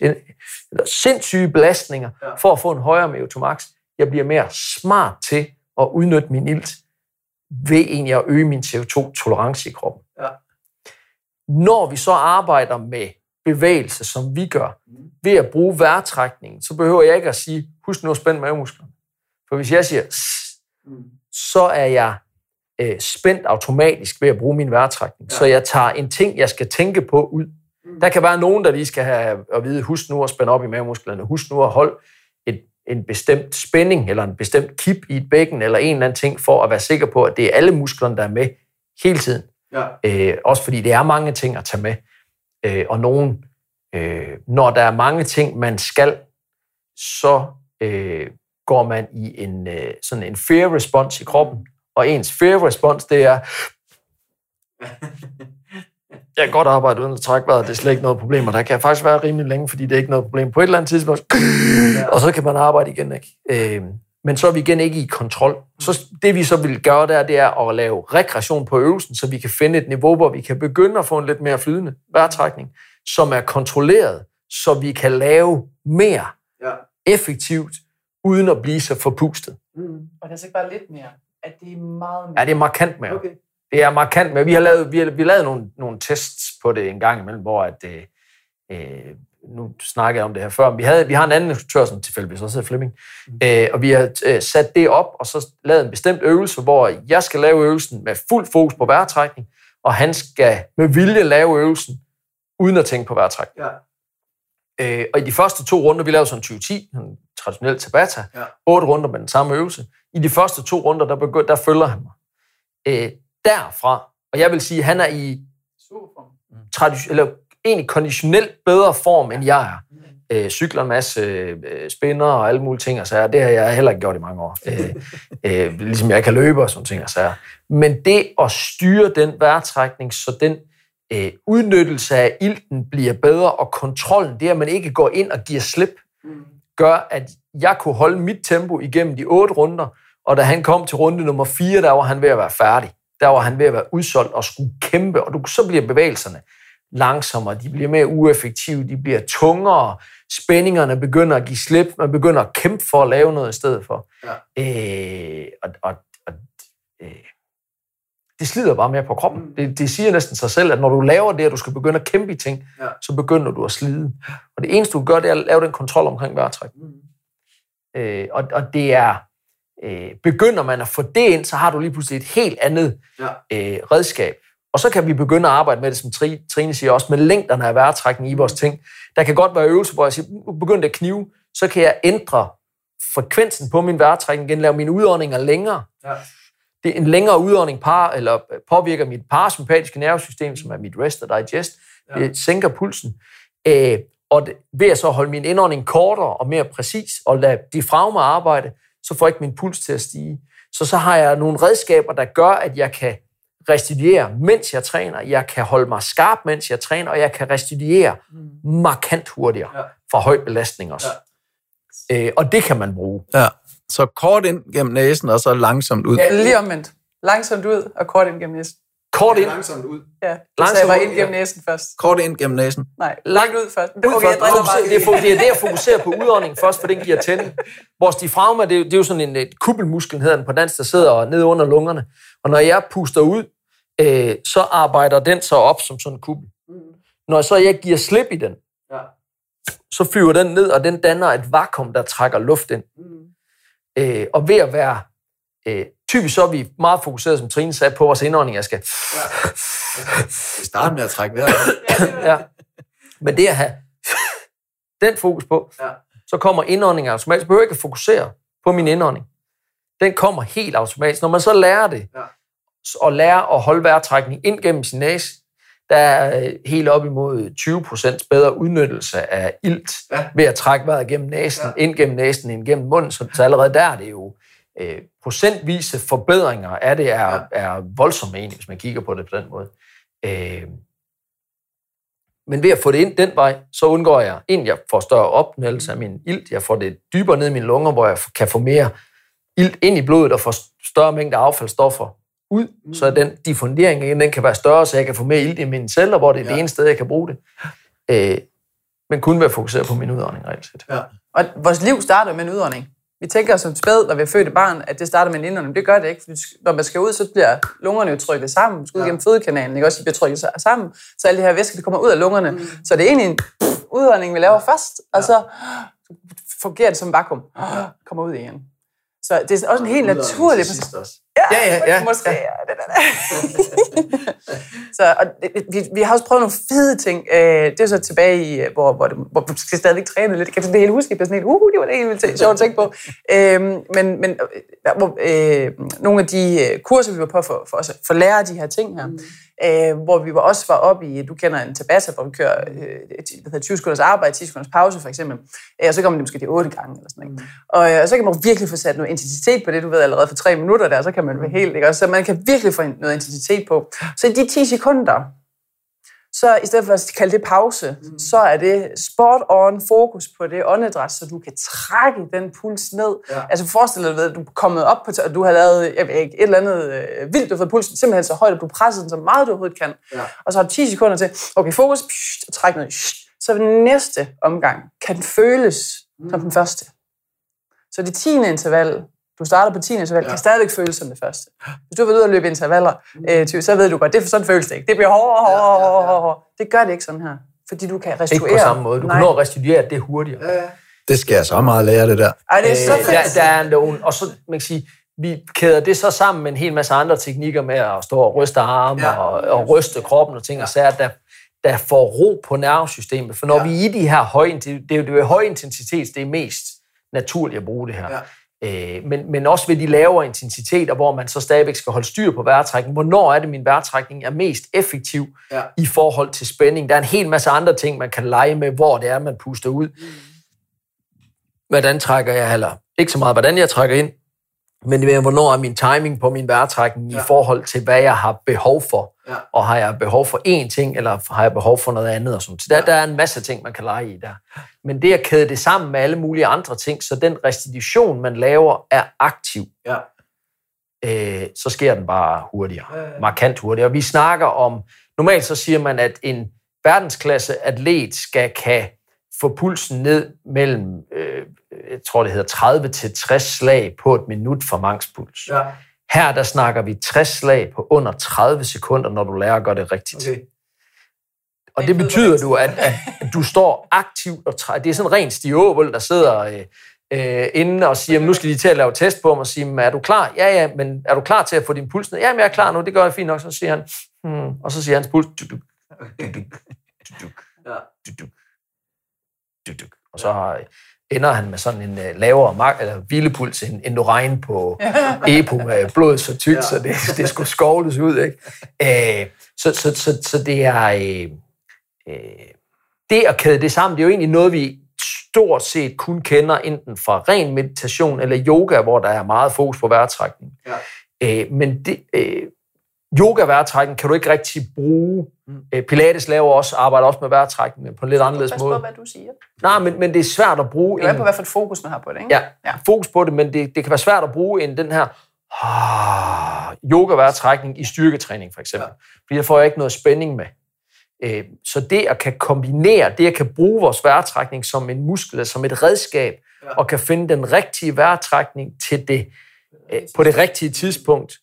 eller sindssyge belastninger ja. for at få en højere VO2 max. Jeg bliver mere smart til at udnytte min ilt ved egentlig at øge min CO2-tolerance i kroppen. Ja. Når vi så arbejder med bevægelse, som vi gør, ved at bruge vejrtrækningen, så behøver jeg ikke at sige, husk nu at spænde mavemusklerne. For hvis jeg siger, så er jeg øh, spændt automatisk ved at bruge min vejrtrækning. Ja. Så jeg tager en ting, jeg skal tænke på ud. Mm. Der kan være nogen, der lige skal have at vide, husk nu at spænde op i mavemusklerne, husk nu at holde et, en bestemt spænding, eller en bestemt kip i et bækken, eller en eller anden ting, for at være sikker på, at det er alle musklerne, der er med hele tiden. Ja. Øh, også fordi det er mange ting at tage med. Øh, og nogen, øh, når der er mange ting, man skal, så øh, går man i en øh, sådan en fear response i kroppen. Og ens fear response, det er, <laughs> jeg kan godt arbejde uden at trække vejret, det er slet ikke noget problem, og der kan faktisk være rimelig længe, fordi det er ikke noget problem på et eller andet tidspunkt, og så kan man arbejde igen. Ikke? Øh, men så er vi igen ikke i kontrol. Så det vi så vil gøre der, det er at lave rekreation på øvelsen, så vi kan finde et niveau, hvor vi kan begynde at få en lidt mere flydende vejrtrækning, som er kontrolleret, så vi kan lave mere ja. effektivt, uden at blive så forpustet. Mm. Og det er så ikke bare lidt mere, at det er meget mere. Ja, det er markant mere. Okay. Det er markant mere. Vi har lavet, vi har, vi har lavet nogle, nogle tests på det en gang imellem, hvor at, øh, øh, nu snakker jeg om det her før, vi, havde, vi har en anden instruktør, som tilfældigvis også hedder Flemming, mm. øh, og vi har øh, sat det op, og så lavet en bestemt øvelse, hvor jeg skal lave øvelsen med fuld fokus på vejrtrækning, og han skal med vilje lave øvelsen, uden at tænke på vejrtrækning. Ja. Øh, og i de første to runder, vi lavede sådan 2010, en traditionel Tabata, Ja. otte runder med den samme øvelse. I de første to runder, der, begynd, der følger han mig. Øh, derfra, og jeg vil sige, at han er i tradition, eller egentlig konditionelt bedre form, end jeg er. Øh, cykler en masse øh, spinner og alle mulige ting, og så det har jeg heller ikke gjort i mange år. Øh, <laughs> øh, ligesom jeg kan løbe og sådan ting, og så Men det at styre den vejrtrækning, så den øh, udnyttelse af ilten bliver bedre, og kontrollen, det at man ikke går ind og giver slip, gør, at jeg kunne holde mit tempo igennem de otte runder, og da han kom til runde nummer 4, der var han ved at være færdig. Der var han ved at være udsolgt og skulle kæmpe, og du, så bliver bevægelserne langsommere, de bliver mere ueffektive, de bliver tungere, spændingerne begynder at give slip, man begynder at kæmpe for at lave noget i stedet for. Ja. Øh, og, og, og øh, det slider bare mere på kroppen. Det, det siger næsten sig selv, at når du laver det, at du skal begynde at kæmpe i ting, Ja. så begynder du at slide. Og det eneste, du gør, det er at lave den kontrol omkring vejrtrækning. Øh, og, og det er, øh, begynder man at få det ind, så har du lige pludselig et helt andet Ja. øh, redskab. Og så kan vi begynde at arbejde med det, som Tri- Trine siger, også med længderne af vejrtrækning i vores ting. Der kan godt være øvelser, hvor jeg siger, nu begynder det at knive, så kan jeg ændre frekvensen på min vejrtrækning igen, lave mine udåndinger længere. Ja. Det er en længere udånding par, eller påvirker mit parasympatiske nervesystem, som er mit rest og digest. Ja. Det sænker pulsen. Øh, og det, ved at så holde min indånding kortere og mere præcis, og lade diafragma arbejde, så får jeg ikke min puls til at stige. Så så har jeg nogle redskaber, der gør, at jeg kan restituere, mens jeg træner. Jeg kan holde mig skarp, mens jeg træner, og jeg kan restituere markant hurtigere Ja. fra høj belastning også. Øh, og det kan man bruge. Ja. Så kort ind gennem næsen, og så langsomt ud. Ja, lige omvendt. Langsomt ud og kort ind gennem næsen. Kort ind, Langsomt ud. Ja, det Langsomt jeg ud, ind gennem ja. næsen først. Kort ind gennem næsen. Nej, langt ud først. Ud Okay, jeg først. driller Fokuser- bare. det, er, det er det at fokusere på udåndingen først, for den giver tænding. Vores diafragma, det, er jo- det er jo sådan en et kuppelmuskel, hedder den på dansk, der sidder nede under lungerne. Og når jeg puster ud, øh, så arbejder den så op som sådan en kuppel. Når så jeg giver slip i den, Ja. så flyver den ned, og den danner et vakuum, der trækker luft ind. Øh, og ved at være... Øh, typisk så er vi meget fokuseret, som Trine sagde, på vores indånding. Jeg skal Vi starter med at trække vejret. ja. Men det at have den fokus på, Ja. så kommer indåndingen automatisk. Jeg behøver ikke at fokusere på min indånding. Den kommer helt automatisk. Når man så lærer det, Ja. Og lærer at holde vejrtrækning ind gennem sin næse, der er øh, helt op imod 20% bedre udnyttelse af ilt Ja. ved at trække vejret gennem næsen, Ja. ind gennem næsen, ind gennem munden. Så, så allerede der er det jo øh, procentvise forbedringer af det er, Ja. er voldsomme egentlig, hvis man kigger på det på den måde. Øh, men ved at få det ind den vej, så undgår jeg, en, jeg får større opnældelse af min ilt, jeg får det dybere ned i mine lunger, hvor jeg kan få mere ilt ind i blodet og få større mængde affaldsstoffer ud, mm. så den diffundering igen, den kan være større, så jeg kan få mere ilt i mine celler, hvor det er ja. Ja. det eneste sted, jeg kan bruge det. Øh, men kun ved at fokusere på min udånding, reelt set. Ja. Og vores liv starter med en udånding. Vi tænker som spæd, når vi er født et barn, at det starter med en indånding. Det gør det ikke. fordi Når man skal ud, så bliver lungerne jo trykket sammen. Man skal ud Ja. gennem fødekanalen, ikke? også? De bliver trykket sa- sammen. Så alle det her væske, det kommer ud af lungerne. Mm. Så det er egentlig en pff, udånding, vi laver først. Og så fungerer det som vakuum. Kommer ud igen. Så det er også en helt naturlig... Ja, ja, ja. Måske, ja. det der. <laughs> så, og det- vi, vi har også prøvet nogle fede ting. Øh, det er så tilbage i, øh, hvor, hvor, det, hvor vi skal stadigvæk træne lidt. Kan det hele huske? Jeg sådan helt, uh, det var det helt vildt sjovt at tænke på. Øhm, men men øh, hvor, øh, nogle af de kurser, vi var på for, for, os, for at lære de her ting her, øh, hvor vi var også var oppe i, du kender en Tabata, hvor vi kører øh, hvad hedder, 20 sekunders arbejde, 10 sekunders pause for eksempel. Øh, og så kommer det måske de 8 gange eller sådan noget. Og øh, så kan man virkelig få sat noget intensitet på det, du ved allerede for 3 minutter der, så kan man være helt, ikke? Så man kan virkelig få noget intensitet på. Så i de 10 sekunder, så i stedet for at kalde det pause, mm. så er det spot on fokus på det åndedræt, så du kan trække den puls ned. Ja. Altså forestil dig, at du er kommet op på, og du har lavet jeg ved ikke, et eller andet øh, vildt, du har fået pulsen simpelthen så højt, at du presser den så meget, du overhovedet kan. Ja. Og så har du 10 sekunder til, okay, fokus, psh, og træk ned. Psh. Så ved den næste omgang kan den føles mm. som den første. Så det tiende interval, du starter på 10. interval, ja. kan stadigvæk føles som det første. Hvis du har været ude og løbe intervaller, øh, så ved du godt, det er sådan føles det ikke. Det bliver hårdere, hårdere, hårdere, hårdere. Det gør det ikke sådan her. Fordi du kan restituere. Ikke på samme måde. Du Nej. kan nå at restituere det hurtigere. Ja. Det skal jeg så meget lære, det der. Ej, det er så fedt. Øh, der, der er nogen, og så man kan sige, vi kæder det så sammen med en hel masse andre teknikker med at stå og ryste arme ja. og, og ryste kroppen og ting og sager, der, der får ro på nervesystemet. For når ja. vi er i de her høje, det er jo det høje intensitet, det er mest naturligt at bruge det her. Ja. Øh, men, men også ved de lavere intensiteter, hvor man så stadigvæk skal holde styr på vejrtrækning. Hvornår er det, min vejrtrækning er mest effektiv ja. i forhold til spænding? Der er en hel masse andre ting, man kan lege med, hvor det er, man puster ud. Mm. Hvordan trækker jeg, eller ikke så meget, hvordan jeg trækker ind, men hvornår er min timing på min vejrtrækning ja. i forhold til, hvad jeg har behov for. Ja. Og har jeg behov for én ting, eller har jeg behov for noget andet? Og sådan. Så der, ja. der er en masse ting, man kan lege i der. Men det at kæde det sammen med alle mulige andre ting, så den restitution, man laver, er aktiv. Ja. Øh, så sker den bare hurtigere. Ja, ja. Markant hurtigere. Vi snakker om, normalt så siger man, at en verdensklasse atlet skal kan få pulsen ned mellem øh, jeg tror det hedder 30 til 60 slag på et minut for mangspuls. Ja. Her der snakker vi 60 slag på under 30 sekunder, når du lærer at gøre det rigtigt. Okay. Og det betyder du, at, at du står aktivt og træ... Det er sådan rent stiåvel, der sidder øh, øh, inde og siger, nu skal de til at lave test på mig, og sige, er du klar? Ja, ja, men er du klar til at få din puls ned? Jamen, jeg er klar nu, det gør jeg fint nok. Så siger han, hmm, og så siger hans puls, duk, duk, duk, duk, duk, duk, og så ender han med sådan en uh, lavere mark, eller hvilepuls end, end Lorraine på <laughs> EPO med blodet så tykt, ja. så det, det skulle skovles ud. Ikke? Uh, så, så, så, så det er... Uh, det at kæde det sammen, det er jo egentlig noget, vi stort set kun kender enten fra ren meditation eller yoga, hvor der er meget fokus på vejrtrækning. Ja. Uh, men det, uh, yoga-vejrtrækning kan du ikke rigtig bruge. Mm. Øh, Pilates laver også, arbejder også med vejrtrækning, men på en lidt anderledes måde. Pas på, hvad du siger. Nej, men, men det er svært at bruge. Det er en, på, hvad for et fokus man har på det, ikke? Ja, ja. fokus på det, men det, det kan være svært at bruge en den her ah, yoga-vejrtrækning i styrketræning, for eksempel. Ja. Fordi der får jeg ikke noget spænding med. Øh, så det at kan kombinere, det at kan bruge vores vejrtrækning som en muskel, som et redskab, ja. og kan finde den rigtige vejrtrækning til det, øh, på det rigtige tidspunkt,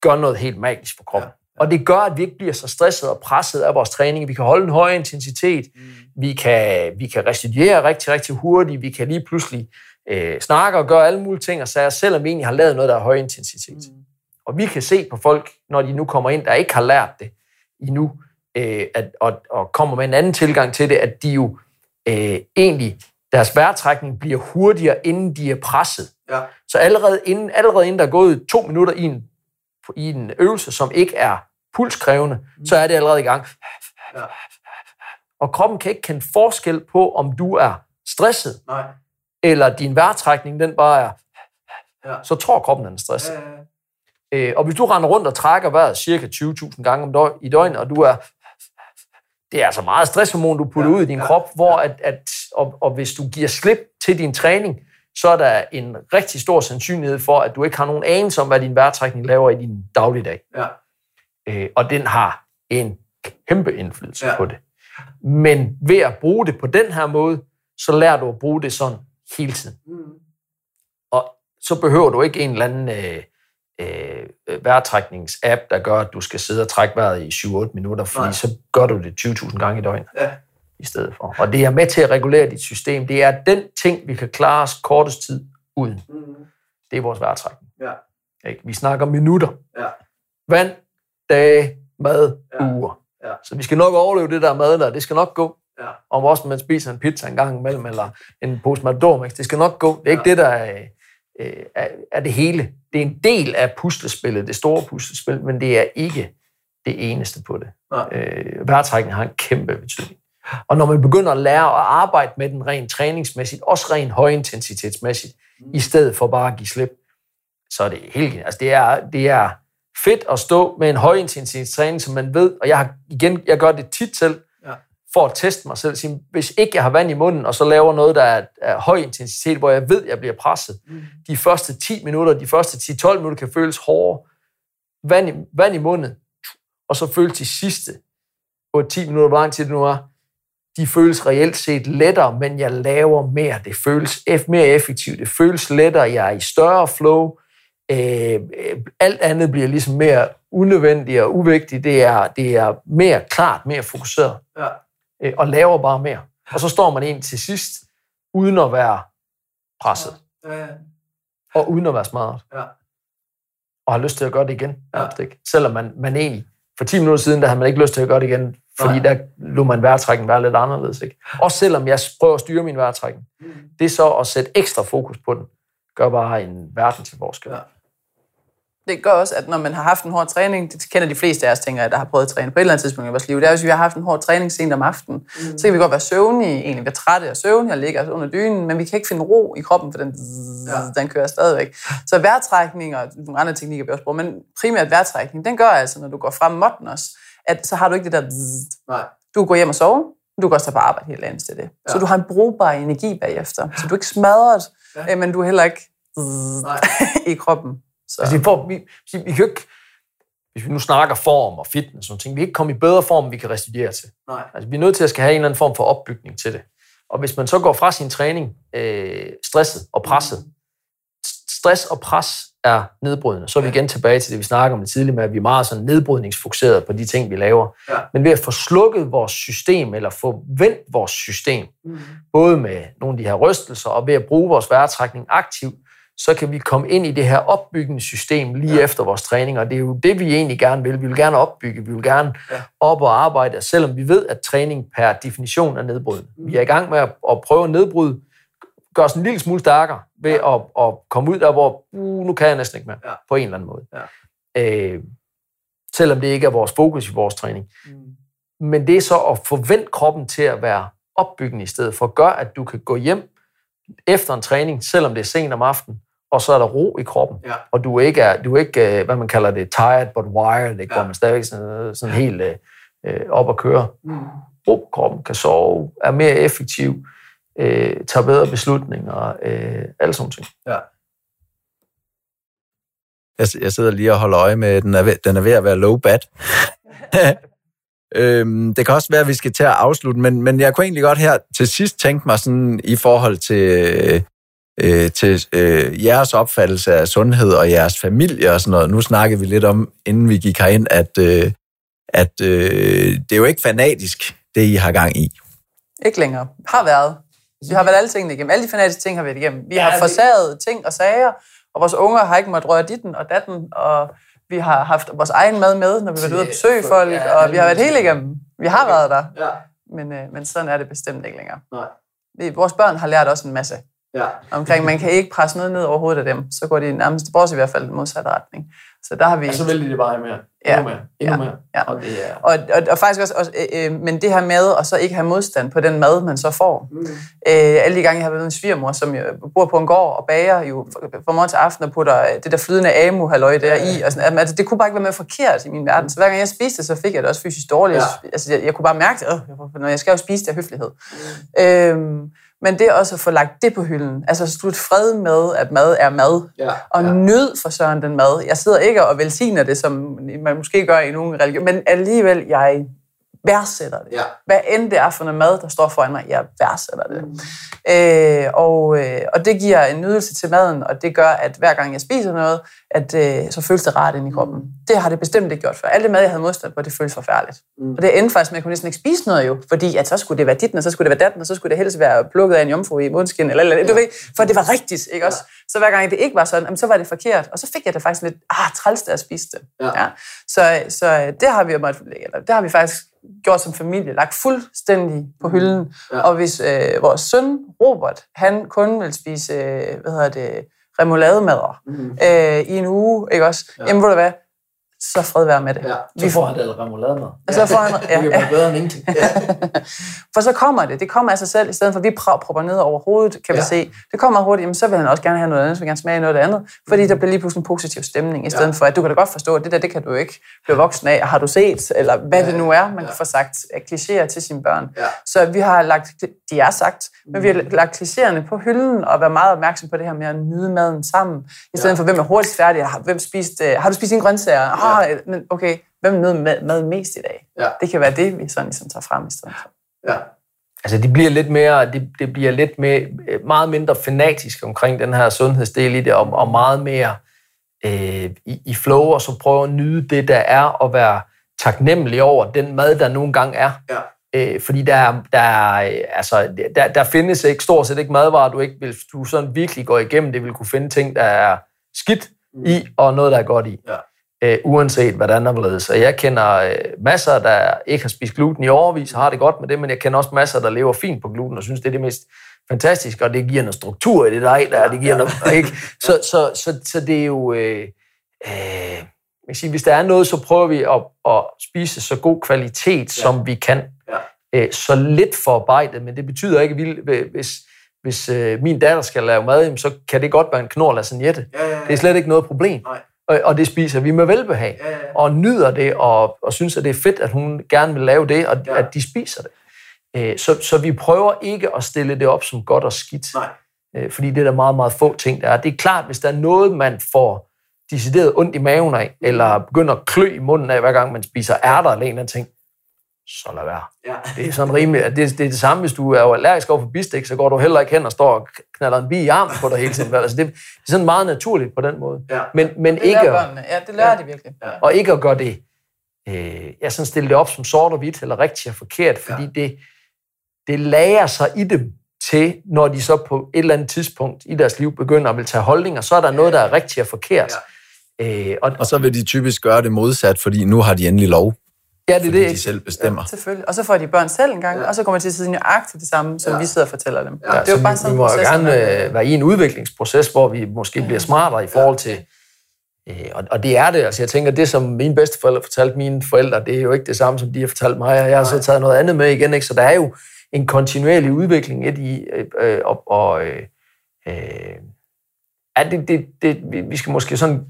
gør noget helt magisk for kroppen. Ja. Og det gør, at vi ikke bliver så stresset og presset af vores træning. Vi kan holde en høj intensitet. Mm. Vi, kan, vi kan restituere rigtig, rigtig hurtigt. Vi kan lige pludselig øh, snakke og gøre alle mulige ting og sager, selvom vi egentlig har lavet noget, der er høj intensitet. Mm. Og vi kan se på folk, når de nu kommer ind, der ikke har lært det endnu, øh, at, og, og kommer med en anden tilgang til det, at de jo øh, egentlig, deres vejrtrækning bliver hurtigere, inden de er presset. Ja. Så allerede inden, allerede inden der er gået to minutter i en i en øvelse, som ikke er pulskrævende, mm. så er det allerede i gang. Ja. Og kroppen kan ikke kende forskel på, om du er stresset, Nej. eller din vejrtrækning, den bare er... Ja. Så tror kroppen, den er stresset. Ja, ja. Øh, og hvis du render rundt og trækker vejret cirka 20.000 gange om døgn, i døgnet, og du er... Det er altså meget stresshormon, du putter ja, ud i din ja, krop, hvor at, at og, og hvis du giver slip til din træning, så er der en rigtig stor sandsynlighed for, at du ikke har nogen anelse om, hvad din vejrtrækning laver i din dagligdag. Ja. Øh, og den har en kæmpe indflydelse ja. på det. Men ved at bruge det på den her måde, så lærer du at bruge det sådan hele tiden. Mm. Og så behøver du ikke en eller anden øh, øh, vejrtrækningsapp, der gør, at du skal sidde og trække vejret i 7-8 minutter, fordi Nej. så gør du det 20.000 gange i døgnet. Ja i stedet for. Og det er med til at regulere dit system. Det er den ting, vi kan klare os kortest tid uden. Mm. Det er vores vejrtrækning. Ja. Ikke? Vi snakker minutter. Ja. Vand, dage, mad, ja. uger. Ja. Så vi skal nok overleve det der mad der. Det skal nok gå. Ja. Om også man spiser en pizza en gang imellem, eller en pose Matador Det skal nok gå. Det er ikke det, der er, øh, er, er det hele. Det er en del af puslespillet, det store puslespil, men det er ikke det eneste på det. Ja. Øh, vejrtrækning har en kæmpe betydning. Og når man begynder at lære at arbejde med den rent træningsmæssigt, også rent højintensitetsmæssigt, mm. i stedet for bare at give slip, så er det helt... Altså det er, det er fedt at stå med en højintensitetstræning, som man ved, og jeg har igen, jeg gør det tit selv, ja. for at teste mig selv. Sige, hvis ikke jeg har vand i munden, og så laver noget, der er, er høj intensitet, hvor jeg ved, jeg bliver presset, mm. de første 10 minutter, de første 10-12 minutter kan føles hårde. Vand i, vand i munden, og så føles de sidste 8-10 minutter, hvor lang tid det nu er, de føles reelt set lettere, men jeg laver mere. Det føles mere effektivt. Det føles lettere. Jeg er i større flow. Øh, alt andet bliver ligesom mere unødvendigt og uvigtigt. Det er, det er mere klart, mere fokuseret. Ja. Øh, og laver bare mere. Og så står man ind til sidst, uden at være presset. Ja. Ja. Og uden at være smart. Ja. Og har lyst til at gøre det igen. Ja. Ikke? Selvom man, man egentlig for 10 minutter siden, der havde man ikke lyst til at gøre det igen, fordi Nej. der lå man vejrtrækning være lidt anderledes. Ikke? Også selvom jeg prøver at styre min vejrtrækning. Mm. Det er så at sætte ekstra fokus på den, gør bare en verden til forskel. Ja det gør også, at når man har haft en hård træning, det kender de fleste af os, tænker jeg, der har prøvet at træne på et eller andet tidspunkt i vores liv, det er, hvis vi har haft en hård træning sent om aftenen, mm. så kan vi godt være søvnige, egentlig være trætte og søvnige og ligge under dynen, men vi kan ikke finde ro i kroppen, for den, ja. den kører stadigvæk. Så vejrtrækning og nogle andre teknikker, vi også bruger, men primært vejrtrækning, den gør altså, når du går frem mod også, at så har du ikke det der... Nej. Du går hjem og sover, du kan også tage på arbejde helt andet til det. Ja. Så du har en brugbar energi bagefter. Så du er ikke smadret, ja. men du er heller ikke <laughs> i kroppen. Så. Altså, for, vi, vi, kan ikke, hvis vi nu snakker form og fitness og ting, vi kan ikke komme i bedre form, vi kan restituere til. Nej. Altså, vi er nødt til at skal have en eller anden form for opbygning til det. Og hvis man så går fra sin træning øh, stresset og presset, stress og pres er nedbrydende. Så er vi igen tilbage til det, vi snakker om det tidligere med, at vi er meget sådan nedbrydningsfokuseret på de ting, vi laver. Ja. Men ved at få slukket vores system, eller få vendt vores system, mm. både med nogle af de her rystelser, og ved at bruge vores vejrtrækning aktivt, så kan vi komme ind i det her opbyggende system lige ja. efter vores træning, og det er jo det, vi egentlig gerne vil. Vi vil gerne opbygge, vi vil gerne ja. op og arbejde, selvom vi ved, at træning per definition er nedbrydende. Mm. Vi er i gang med at, at prøve at nedbryde, gøre os en lille smule stærkere ved ja. at, at komme ud der, hvor uh, nu kan jeg næsten ikke mere, ja. på en eller anden måde. Ja. Øh, selvom det ikke er vores fokus i vores træning. Mm. Men det er så at forvente kroppen til at være opbyggende i stedet for, at gøre, at du kan gå hjem efter en træning, selvom det er sent om aftenen, og så er der ro i kroppen. Ja. Og du er ikke, er, du er ikke, øh, hvad man kalder det, tired but wired, ikke? Ja. hvor man stadigvæk sådan, sådan helt øh, øh, op og køre. Mm. Ro på kroppen, kan sove, er mere effektiv, øh, tager bedre beslutninger, øh, alle sådan ting. Ja. Jeg, jeg sidder lige og holder øje med, den er ved, den er ved at være low bat. <laughs> øhm, det kan også være, at vi skal til at afslutte, men, men jeg kunne egentlig godt her til sidst tænke mig sådan i forhold til øh, til øh, jeres opfattelse af sundhed og jeres familie og sådan noget. Nu snakkede vi lidt om, inden vi gik herind, at, øh, at øh, det er jo ikke fanatisk, det I har gang i. Ikke længere. Har været. Vi har været alle tingene igennem. Alle de fanatiske ting har vi været igennem. Vi har forsaget ting og sager, og vores unger har ikke måttet røre ditten og datten, og vi har haft vores egen mad med, når vi har været ude at besøge folk, og vi har været helt igennem. Vi har været der. Men, øh, men sådan er det bestemt ikke længere. Nej. Vi, vores børn har lært også en masse. Ja. Omkring, man kan ikke presse noget ned over hovedet af dem, så går de nærmest, vores i hvert fald, i modsatte retning. Så der har vi... Og så vælger de bare mere. Ja. Endnu mere. Endnu ja. mere. Ja. Og, det er... og, og, og faktisk også, også øh, øh, men det her med at så ikke have modstand på den mad, man så får. Mm. Øh, alle de gange, jeg har været en svigermor, som jo bor på en gård og bager jo fra morgen til aften og putter det der flydende amu halløj der i. Og sådan, altså, det kunne bare ikke være mere forkert i min verden. Så hver gang jeg spiste så fik jeg det også fysisk dårligt. Ja. Altså, jeg, jeg, kunne bare mærke det, øh, når jeg skal jo spise det af høflighed. Mm. Øh, men det er også at få lagt det på hylden. Altså slut fred med, at mad er mad. Ja, og ja. nyd for søren den mad. Jeg sidder ikke og velsigner det, som man måske gør i nogle religioner, men alligevel, jeg værdsætter det. Ja. Hvad end det er for noget mad, der står foran mig, jeg værdsætter det. Mm. Øh, og, øh, og det giver en nydelse til maden, og det gør, at hver gang jeg spiser noget, at øh, så føles det rart ind i kroppen. Mm. Det har det bestemt ikke gjort før. Alt det mad, jeg havde modstand på, det føles forfærdeligt. Mm. Og det endte faktisk med, at jeg kunne næsten ikke spise noget jo, fordi at så skulle det være dit, og så skulle det være datten, og så skulle det helst være plukket af en jomfru i mundskin, eller, eller ja. du ved, for det var rigtigt, ikke også? Så hver gang det ikke var sådan, så var det forkert, og så fik jeg det faktisk lidt, ah, træls, at spise det. Ja. Ja. Så, så det har vi eller det har vi faktisk gjort som familie, lagt fuldstændig på mm. hylden. Ja. Og hvis øh, vores søn, Robert, han kun vil spise, øh, hvad hedder det, remoulademadder mm. øh, i en uge, ikke også? Ja. Jamen, ved du hvad? Så fred være med det. Ja, så får han <laughs> det remoulade med. Så får han, ja, det er bedre end ingenting. <laughs> Ja. for så kommer det. Det kommer af sig selv, i stedet for at vi propper ned over hovedet, kan ja. vi se. Det kommer hurtigt, jamen, så vil han også gerne have noget andet, så vil han gerne smage noget andet. Fordi der bliver lige pludselig en positiv stemning, i stedet ja. for, at du kan da godt forstå, at det der, det kan du ikke blive voksen af. Har du set, eller hvad ja. det nu er, man ja. kan få sagt klichéer til sine børn. Ja. Så vi har lagt, de er sagt, men vi har lagt klichéerne på hylden, og været meget opmærksom på det her med at nyde maden sammen, i stedet ja. for, hvem er hurtigst færdig, hvem spist, har du spist en grøntsager? Ah, men okay, hvem nød mad mest i dag? Ja. Det kan være det, vi sådan ligesom tager frem i stedet for. Ja. altså de bliver lidt mere, det, det bliver lidt mere, meget mindre fanatisk omkring den her sundhedsdel i det, og, og meget mere øh, i, i flow, og så prøve at nyde det, der er, og være taknemmelig over den mad, der nogle gange er. Ja. Øh, fordi der, der, altså, der, der findes ikke stort set ikke madvarer, du ikke vil, du sådan virkelig går igennem det, vil kunne finde ting, der er skidt mm. i, og noget, der er godt i. Ja. Øh, uanset hvordan der blevet. Så jeg kender øh, masser, der ikke har spist gluten i overvis, har det godt med det, men jeg kender også masser, der lever fint på gluten, og synes, det er det mest fantastiske, og det giver noget struktur i det der, der det giver noget, ikke? Så, så, så, så det er jo... Øh, øh, man sige, hvis der er noget, så prøver vi at, at spise så god kvalitet, ja. som vi kan. Ja. Øh, så lidt forarbejdet, men det betyder ikke, at hvis, hvis øh, min datter skal lave mad, så kan det godt være en knor lasagnette. Ja, ja, ja. Det er slet ikke noget problem. Nej. Og, og det spiser vi med velbehag. Ja, ja. Og nyder det, og, og synes, at det er fedt, at hun gerne vil lave det, og ja. at de spiser det. Øh, så, så vi prøver ikke at stille det op som godt og skidt. Nej. Øh, fordi det er der meget, meget få ting, der er. Det er klart, hvis der er noget, man får decideret ondt i maven af, eller begynder at klø i munden af, hver gang man spiser ærter eller en eller anden ting, så lad være. Ja. Det er sådan rimeligt. Det, det er det samme, hvis du er allergisk over for bistik, så går du heller ikke hen og står og knaller en bi i armen på dig hele tiden. Altså det, det er sådan meget naturligt på den måde. Ja. Men, men det ikke, børnene. Ja, det lærer ja, de virkelig. Ja. Og ikke at gøre det, øh, jeg sådan stille det op som sort og hvidt, eller rigtigt og forkert, fordi ja. det, det lærer sig i dem til, når de så på et eller andet tidspunkt i deres liv begynder at vil tage holdninger, så er der noget, der er rigtigt og forkert. Ja. Øh, og, og så vil de typisk gøre det modsat, fordi nu har de endelig lov. Ja, det er det. de selv bestemmer. Ja, selvfølgelig. Og så får de børn selv en gang, ja. og så kommer de til at sige nøjagtigt det samme, som ja. vi sidder og fortæller dem. Ja, det er jo bare sådan vi må proces, gerne øh, være i en udviklingsproces, hvor vi måske ja. bliver smartere i forhold til... Øh, og, og det er det. Altså, jeg tænker, det som mine bedsteforældre fortalte mine forældre, det er jo ikke det samme, som de har fortalt mig, og jeg har så taget noget andet med igen. Ikke? Så der er jo en kontinuerlig udvikling et i, øh, øh, og, og øh, øh, ja, det, det, det, vi skal måske sådan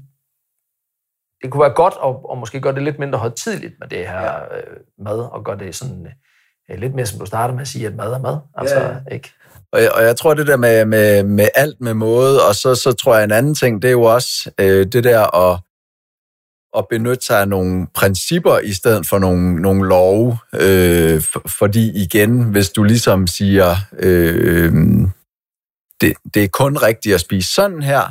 det kunne være godt at, at måske gøre det lidt mindre højtidligt med det her ja. øh, mad, og gøre det sådan øh, lidt mere, som du startede med at sige, at mad er mad. Altså, ja. ikke? Og jeg, og jeg tror, det der med, med, med alt med måde, og så, så tror jeg en anden ting, det er jo også øh, det der at, at benytte sig af nogle principper i stedet for nogle, nogle love. Øh, for, fordi igen, hvis du ligesom siger, øh, det, det er kun rigtigt at spise sådan her,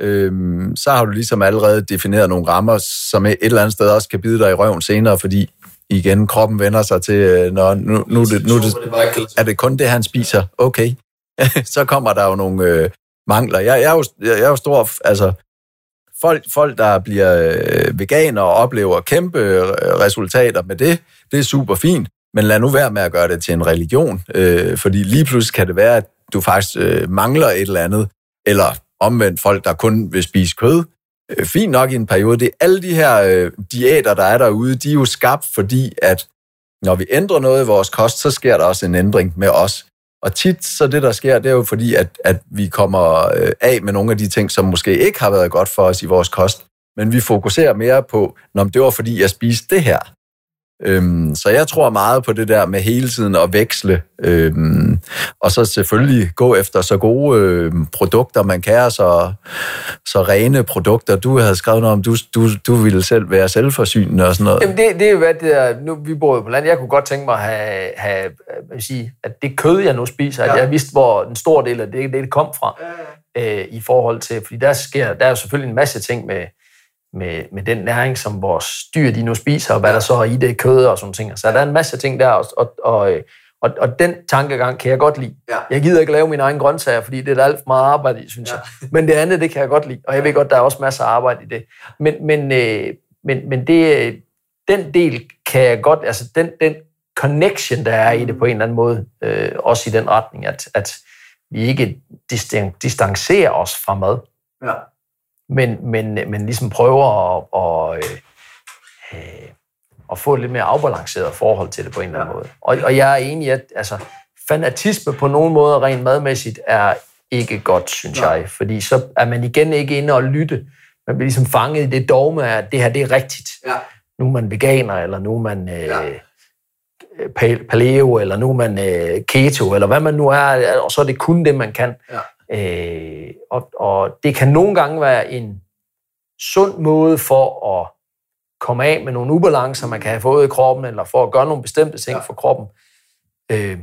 øhm, så har du ligesom allerede defineret nogle rammer, som et eller andet sted også kan bide dig i røven senere, fordi igen, kroppen vender sig til, øh, når nu, nu, det, nu det, er det kun det, han spiser. Okay. <laughs> så kommer der jo nogle øh, mangler. Jeg, jeg, er jo, jeg er jo stor, altså, folk, folk der bliver øh, veganer og oplever kæmpe øh, resultater med det, det er super fint, men lad nu være med at gøre det til en religion, øh, fordi lige pludselig kan det være, at du faktisk øh, mangler et eller andet, eller omvendt folk, der kun vil spise kød. Øh, fint nok i en periode. Det er alle de her øh, diæter, der er derude, de er jo skabt, fordi at når vi ændrer noget i vores kost, så sker der også en ændring med os. Og tit så det, der sker, det er jo fordi, at, at vi kommer øh, af med nogle af de ting, som måske ikke har været godt for os i vores kost. Men vi fokuserer mere på, når det var fordi, jeg spiste det her. Øhm, så jeg tror meget på det der med hele tiden at veksle, øhm, og så selvfølgelig gå efter så gode øhm, produkter, man kan, så, så rene produkter. Du havde skrevet noget om, du, du, du ville selv være selvforsynende og sådan noget. Jamen det, det er jo hvad det er, nu vi bor jo på land, jeg kunne godt tænke mig at have, have vil sige, at det kød, jeg nu spiser, ja. at jeg vidste, hvor en stor del af det, det kom fra, ja. øh, i forhold til, fordi der sker, der er jo selvfølgelig en masse ting med, med, med den næring, som vores dyr de nu spiser, og hvad der så er i det kød og sådan ting. Så der er en masse ting der, og, og, og, og, og den tankegang kan jeg godt lide. Ja. Jeg gider ikke lave mine egne grøntsager, fordi det er alt for meget arbejde i, synes ja. jeg. Men det andet, det kan jeg godt lide, og jeg ved godt, der er også masser af arbejde i det. Men, men, øh, men, men det, den del kan jeg godt, altså den, den connection, der er i det på en eller anden måde, øh, også i den retning, at, at vi ikke distancerer os fra mad. Ja men, men, men ligesom prøver at, at, øh, at få et lidt mere afbalanceret forhold til det på en eller anden måde. Og, og jeg er enig i, at altså, fanatisme på nogen måde rent madmæssigt er ikke godt, synes ja. jeg. Fordi så er man igen ikke inde og lytte. Man bliver ligesom fanget i det dogme af, at det her det er rigtigt. Ja. Nu er man veganer, eller nu er man øh, ja. paleo, eller nu er man øh, keto, eller hvad man nu er, og så er det kun det, man kan. Ja. Øh, og, og det kan nogle gange være en sund måde for at komme af med nogle ubalancer, man kan have fået i kroppen, eller for at gøre nogle bestemte ting ja. for kroppen. Øh,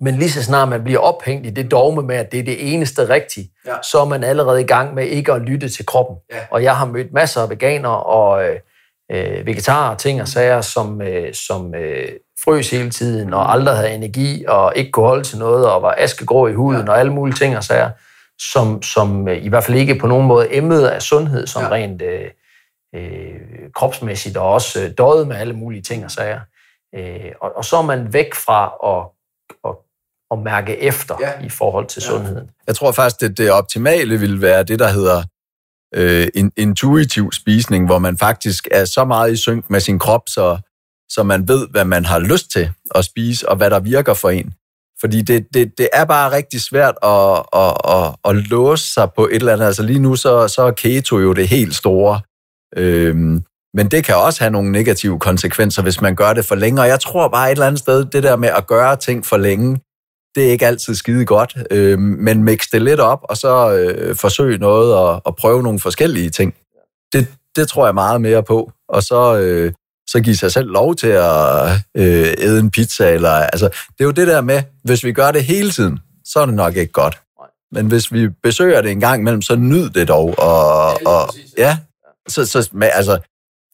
Men lige så snart man bliver ophængt i det dogme med, at det er det eneste rigtige, Ja. så er man allerede i gang med ikke at lytte til kroppen. Ja. Og jeg har mødt masser af veganere og øh, øh, vegetarer, ting og sager, som, øh, som øh, frøs hele tiden, og aldrig havde energi, og ikke kunne holde til noget, og var askegrå i huden, Ja. og alle mulige ting og sager, som, som øh, i hvert fald ikke på nogen måde emmede af sundhed, som Ja. rent øh, øh, kropsmæssigt, og også øh, døjet med alle mulige ting og sager. Øh, og, og så er man væk fra at, at, at mærke efter Ja. i forhold til Ja. sundheden. Jeg tror faktisk, at det optimale vil være det, der hedder øh, in- intuitiv spisning, hvor man faktisk er så meget i synk med sin krop, så, så man ved, hvad man har lyst til at spise, og hvad der virker for en. Fordi det, det, det er bare rigtig svært at, at, at, at låse sig på et eller andet. Altså lige nu, så, så er keto jo det helt store. Øhm, men det kan også have nogle negative konsekvenser, hvis man gør det for længe. Og jeg tror bare et eller andet sted, det der med at gøre ting for længe, det er ikke altid skide godt. Øh, men mix det lidt op, og så øh, forsøg noget og, og prøve nogle forskellige ting. Det, det tror jeg meget mere på. Og så, øh, så give sig selv lov til at øh, æde en pizza. Eller, altså, det er jo det der med, hvis vi gør det hele tiden, så er det nok ikke godt. Men hvis vi besøger det en gang imellem, så nyd det dog. Og, og, ja, så, så med, altså,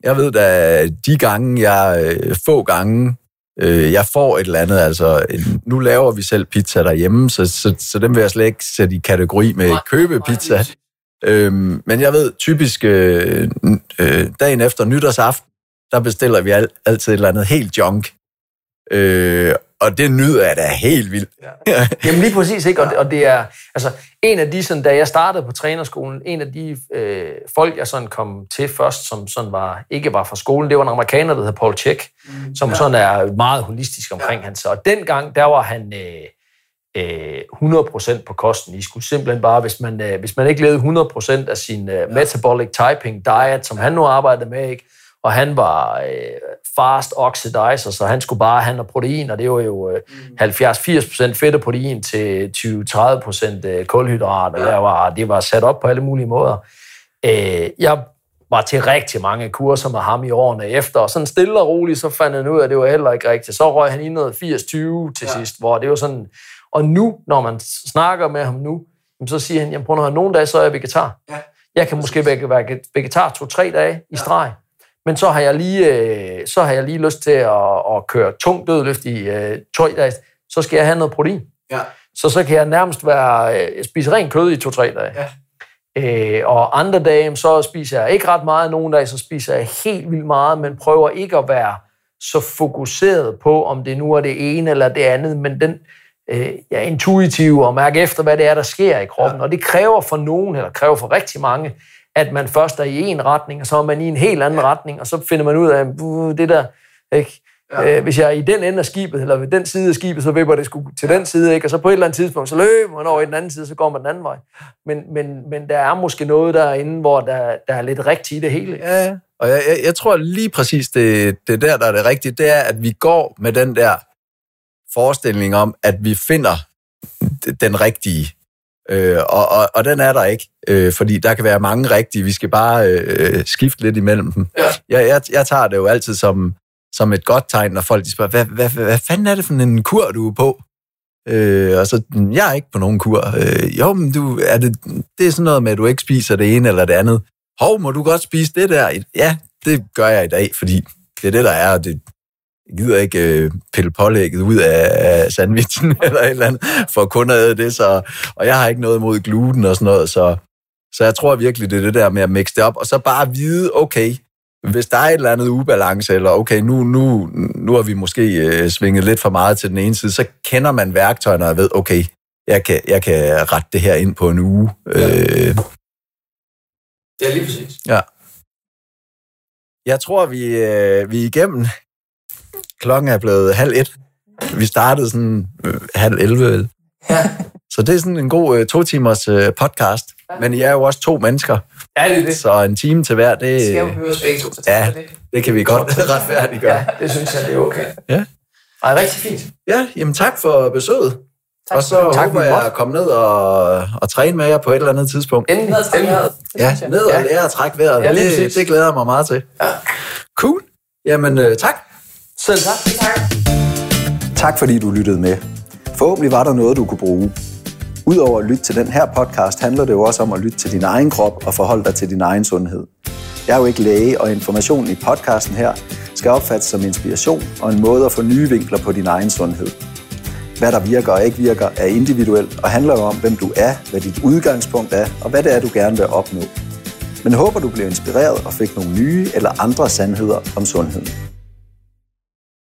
jeg ved da, de gange, jeg øh, få gange, øh, jeg får et eller andet, altså, nu laver vi selv pizza derhjemme, så, så, så dem vil jeg slet ikke sætte i kategori med købepizza. Øhm, men jeg ved, typisk øh, øh, dagen efter nytårsaften, der bestiller vi al, altid et eller andet helt junk. Øh, og det nyder jeg da helt vildt. Ja. <laughs> Jamen lige præcis, ikke? Og, det, og det er, altså, en af de, sådan, da jeg startede på trænerskolen, en af de øh, folk, jeg sådan kom til først, som sådan var, ikke var fra skolen, det var en amerikaner, der hedder Paul Check, mm, som ja. sådan er meget holistisk omkring ja. hans. Og dengang, der var han øh, øh, 100% på kosten. I skulle simpelthen bare, hvis man, øh, hvis man ikke levede 100% af sin øh, metabolic typing diet, som han nu arbejdede med, ikke? Og han var øh, fast oxidizer, så han skulle bare have noget protein, og det var jo øh, 70-80% fedt og protein til 20-30% øh, kulhydrat, og der var, det var sat op på alle mulige måder. Øh, jeg var til rigtig mange kurser med ham i årene efter, og sådan stille og roligt, så fandt han ud af, at det var heller ikke rigtigt. Så røg han i noget 80-20 til ja. sidst, hvor det var sådan... Og nu, når man snakker med ham nu, så siger han, jamen prøv at nogle dage, så er jeg vegetar. Ja. Jeg kan måske være vegetar to-tre dage i streg. Men så har jeg lige, øh, så har jeg lige lyst til at, at køre tung dødløft i øh, dage. Så skal jeg have noget protein. Ja. Så så kan jeg nærmest være, øh, spise ren kød i to-tre dage. Ja. Øh, og andre dage, så spiser jeg ikke ret meget. Nogle dage, så spiser jeg helt vildt meget, men prøver ikke at være så fokuseret på, om det nu er det ene eller det andet, men den øh, jeg er intuitiv og mærke efter, hvad det er, der sker i kroppen. Ja. Og det kræver for nogen, eller kræver for rigtig mange, at man først er i en retning, og så er man i en helt anden ja. retning, og så finder man ud af, uh, det der, ikke? Ja. Øh, hvis jeg er i den ende af skibet, eller ved den side af skibet, så vipper det sgu til ja. den side, ikke? og så på et eller andet tidspunkt, så løber man over i den anden side, så går man den anden vej. Men, men, men der er måske noget derinde, hvor der, der er lidt rigtigt i det hele. Ja, ja. Og jeg, jeg, jeg tror lige præcis, det, det der, der er det rigtige, det er, at vi går med den der forestilling om, at vi finder den rigtige. Øh, og, og, og den er der ikke, øh, fordi der kan være mange rigtige. Vi skal bare øh, skifte lidt imellem dem. Ja. Jeg, jeg, jeg tager det jo altid som, som et godt tegn, når folk de spørger, hvad, hvad, hvad, hvad fanden er det for en kur, du er på? Øh, og så, jeg er ikke på nogen kur. Øh, jo, men du, er det, det er sådan noget med, at du ikke spiser det ene eller det andet. Hov, må du godt spise det der? Ja, det gør jeg i dag, fordi det er det, der er, og det, jeg gider ikke øh, pille pålægget ud af, af sandwichen <laughs> eller et eller andet, for kun at æde det, så, og jeg har ikke noget imod gluten og sådan noget, så, så jeg tror virkelig, det er det der med at mixe det op, og så bare vide, okay, hvis der er et eller andet ubalance, eller okay, nu, nu, nu har vi måske øh, svinget lidt for meget til den ene side, så kender man værktøjerne og ved, okay, jeg kan, jeg kan rette det her ind på en uge. Ja. Øh, Ja, lige præcis. Ja. Jeg tror, vi, øh, vi er igennem. Klokken er blevet halv et. Vi startede sådan øh, halv 11. vel? Ja. Så det er sådan en god øh, to timers øh, podcast. Men I er jo også to mennesker, ja, det er det. så en time til hver, det, Skal jo høres begge to, så ja, det. det kan vi godt <laughs> retfærdiggøre. Ja, det synes jeg, det er okay. Ja. Ej, rigtig fint. Ja, jamen tak for besøget. Tak. Og så Tak, håber vi jeg at komme ned og, og træne med jer på et eller andet tidspunkt. Endelig, Ned og trække vejret. Ja, ned og lære at trække vejret. Ja, det, det glæder jeg mig meget til. Ja. Cool. Jamen, øh, tak. Selv tak. Tak. Tak fordi du lyttede med. Forhåbentlig var der noget, du kunne bruge. Udover at lytte til den her podcast, handler det jo også om at lytte til din egen krop og forholde dig til din egen sundhed. Jeg er jo ikke læge, og informationen i podcasten her skal opfattes som inspiration og en måde at få nye vinkler på din egen sundhed. Hvad der virker og ikke virker, er individuelt og handler jo om, hvem du er, hvad dit udgangspunkt er, og hvad det er, du gerne vil opnå. Men håber, du blev inspireret og fik nogle nye eller andre sandheder om sundheden.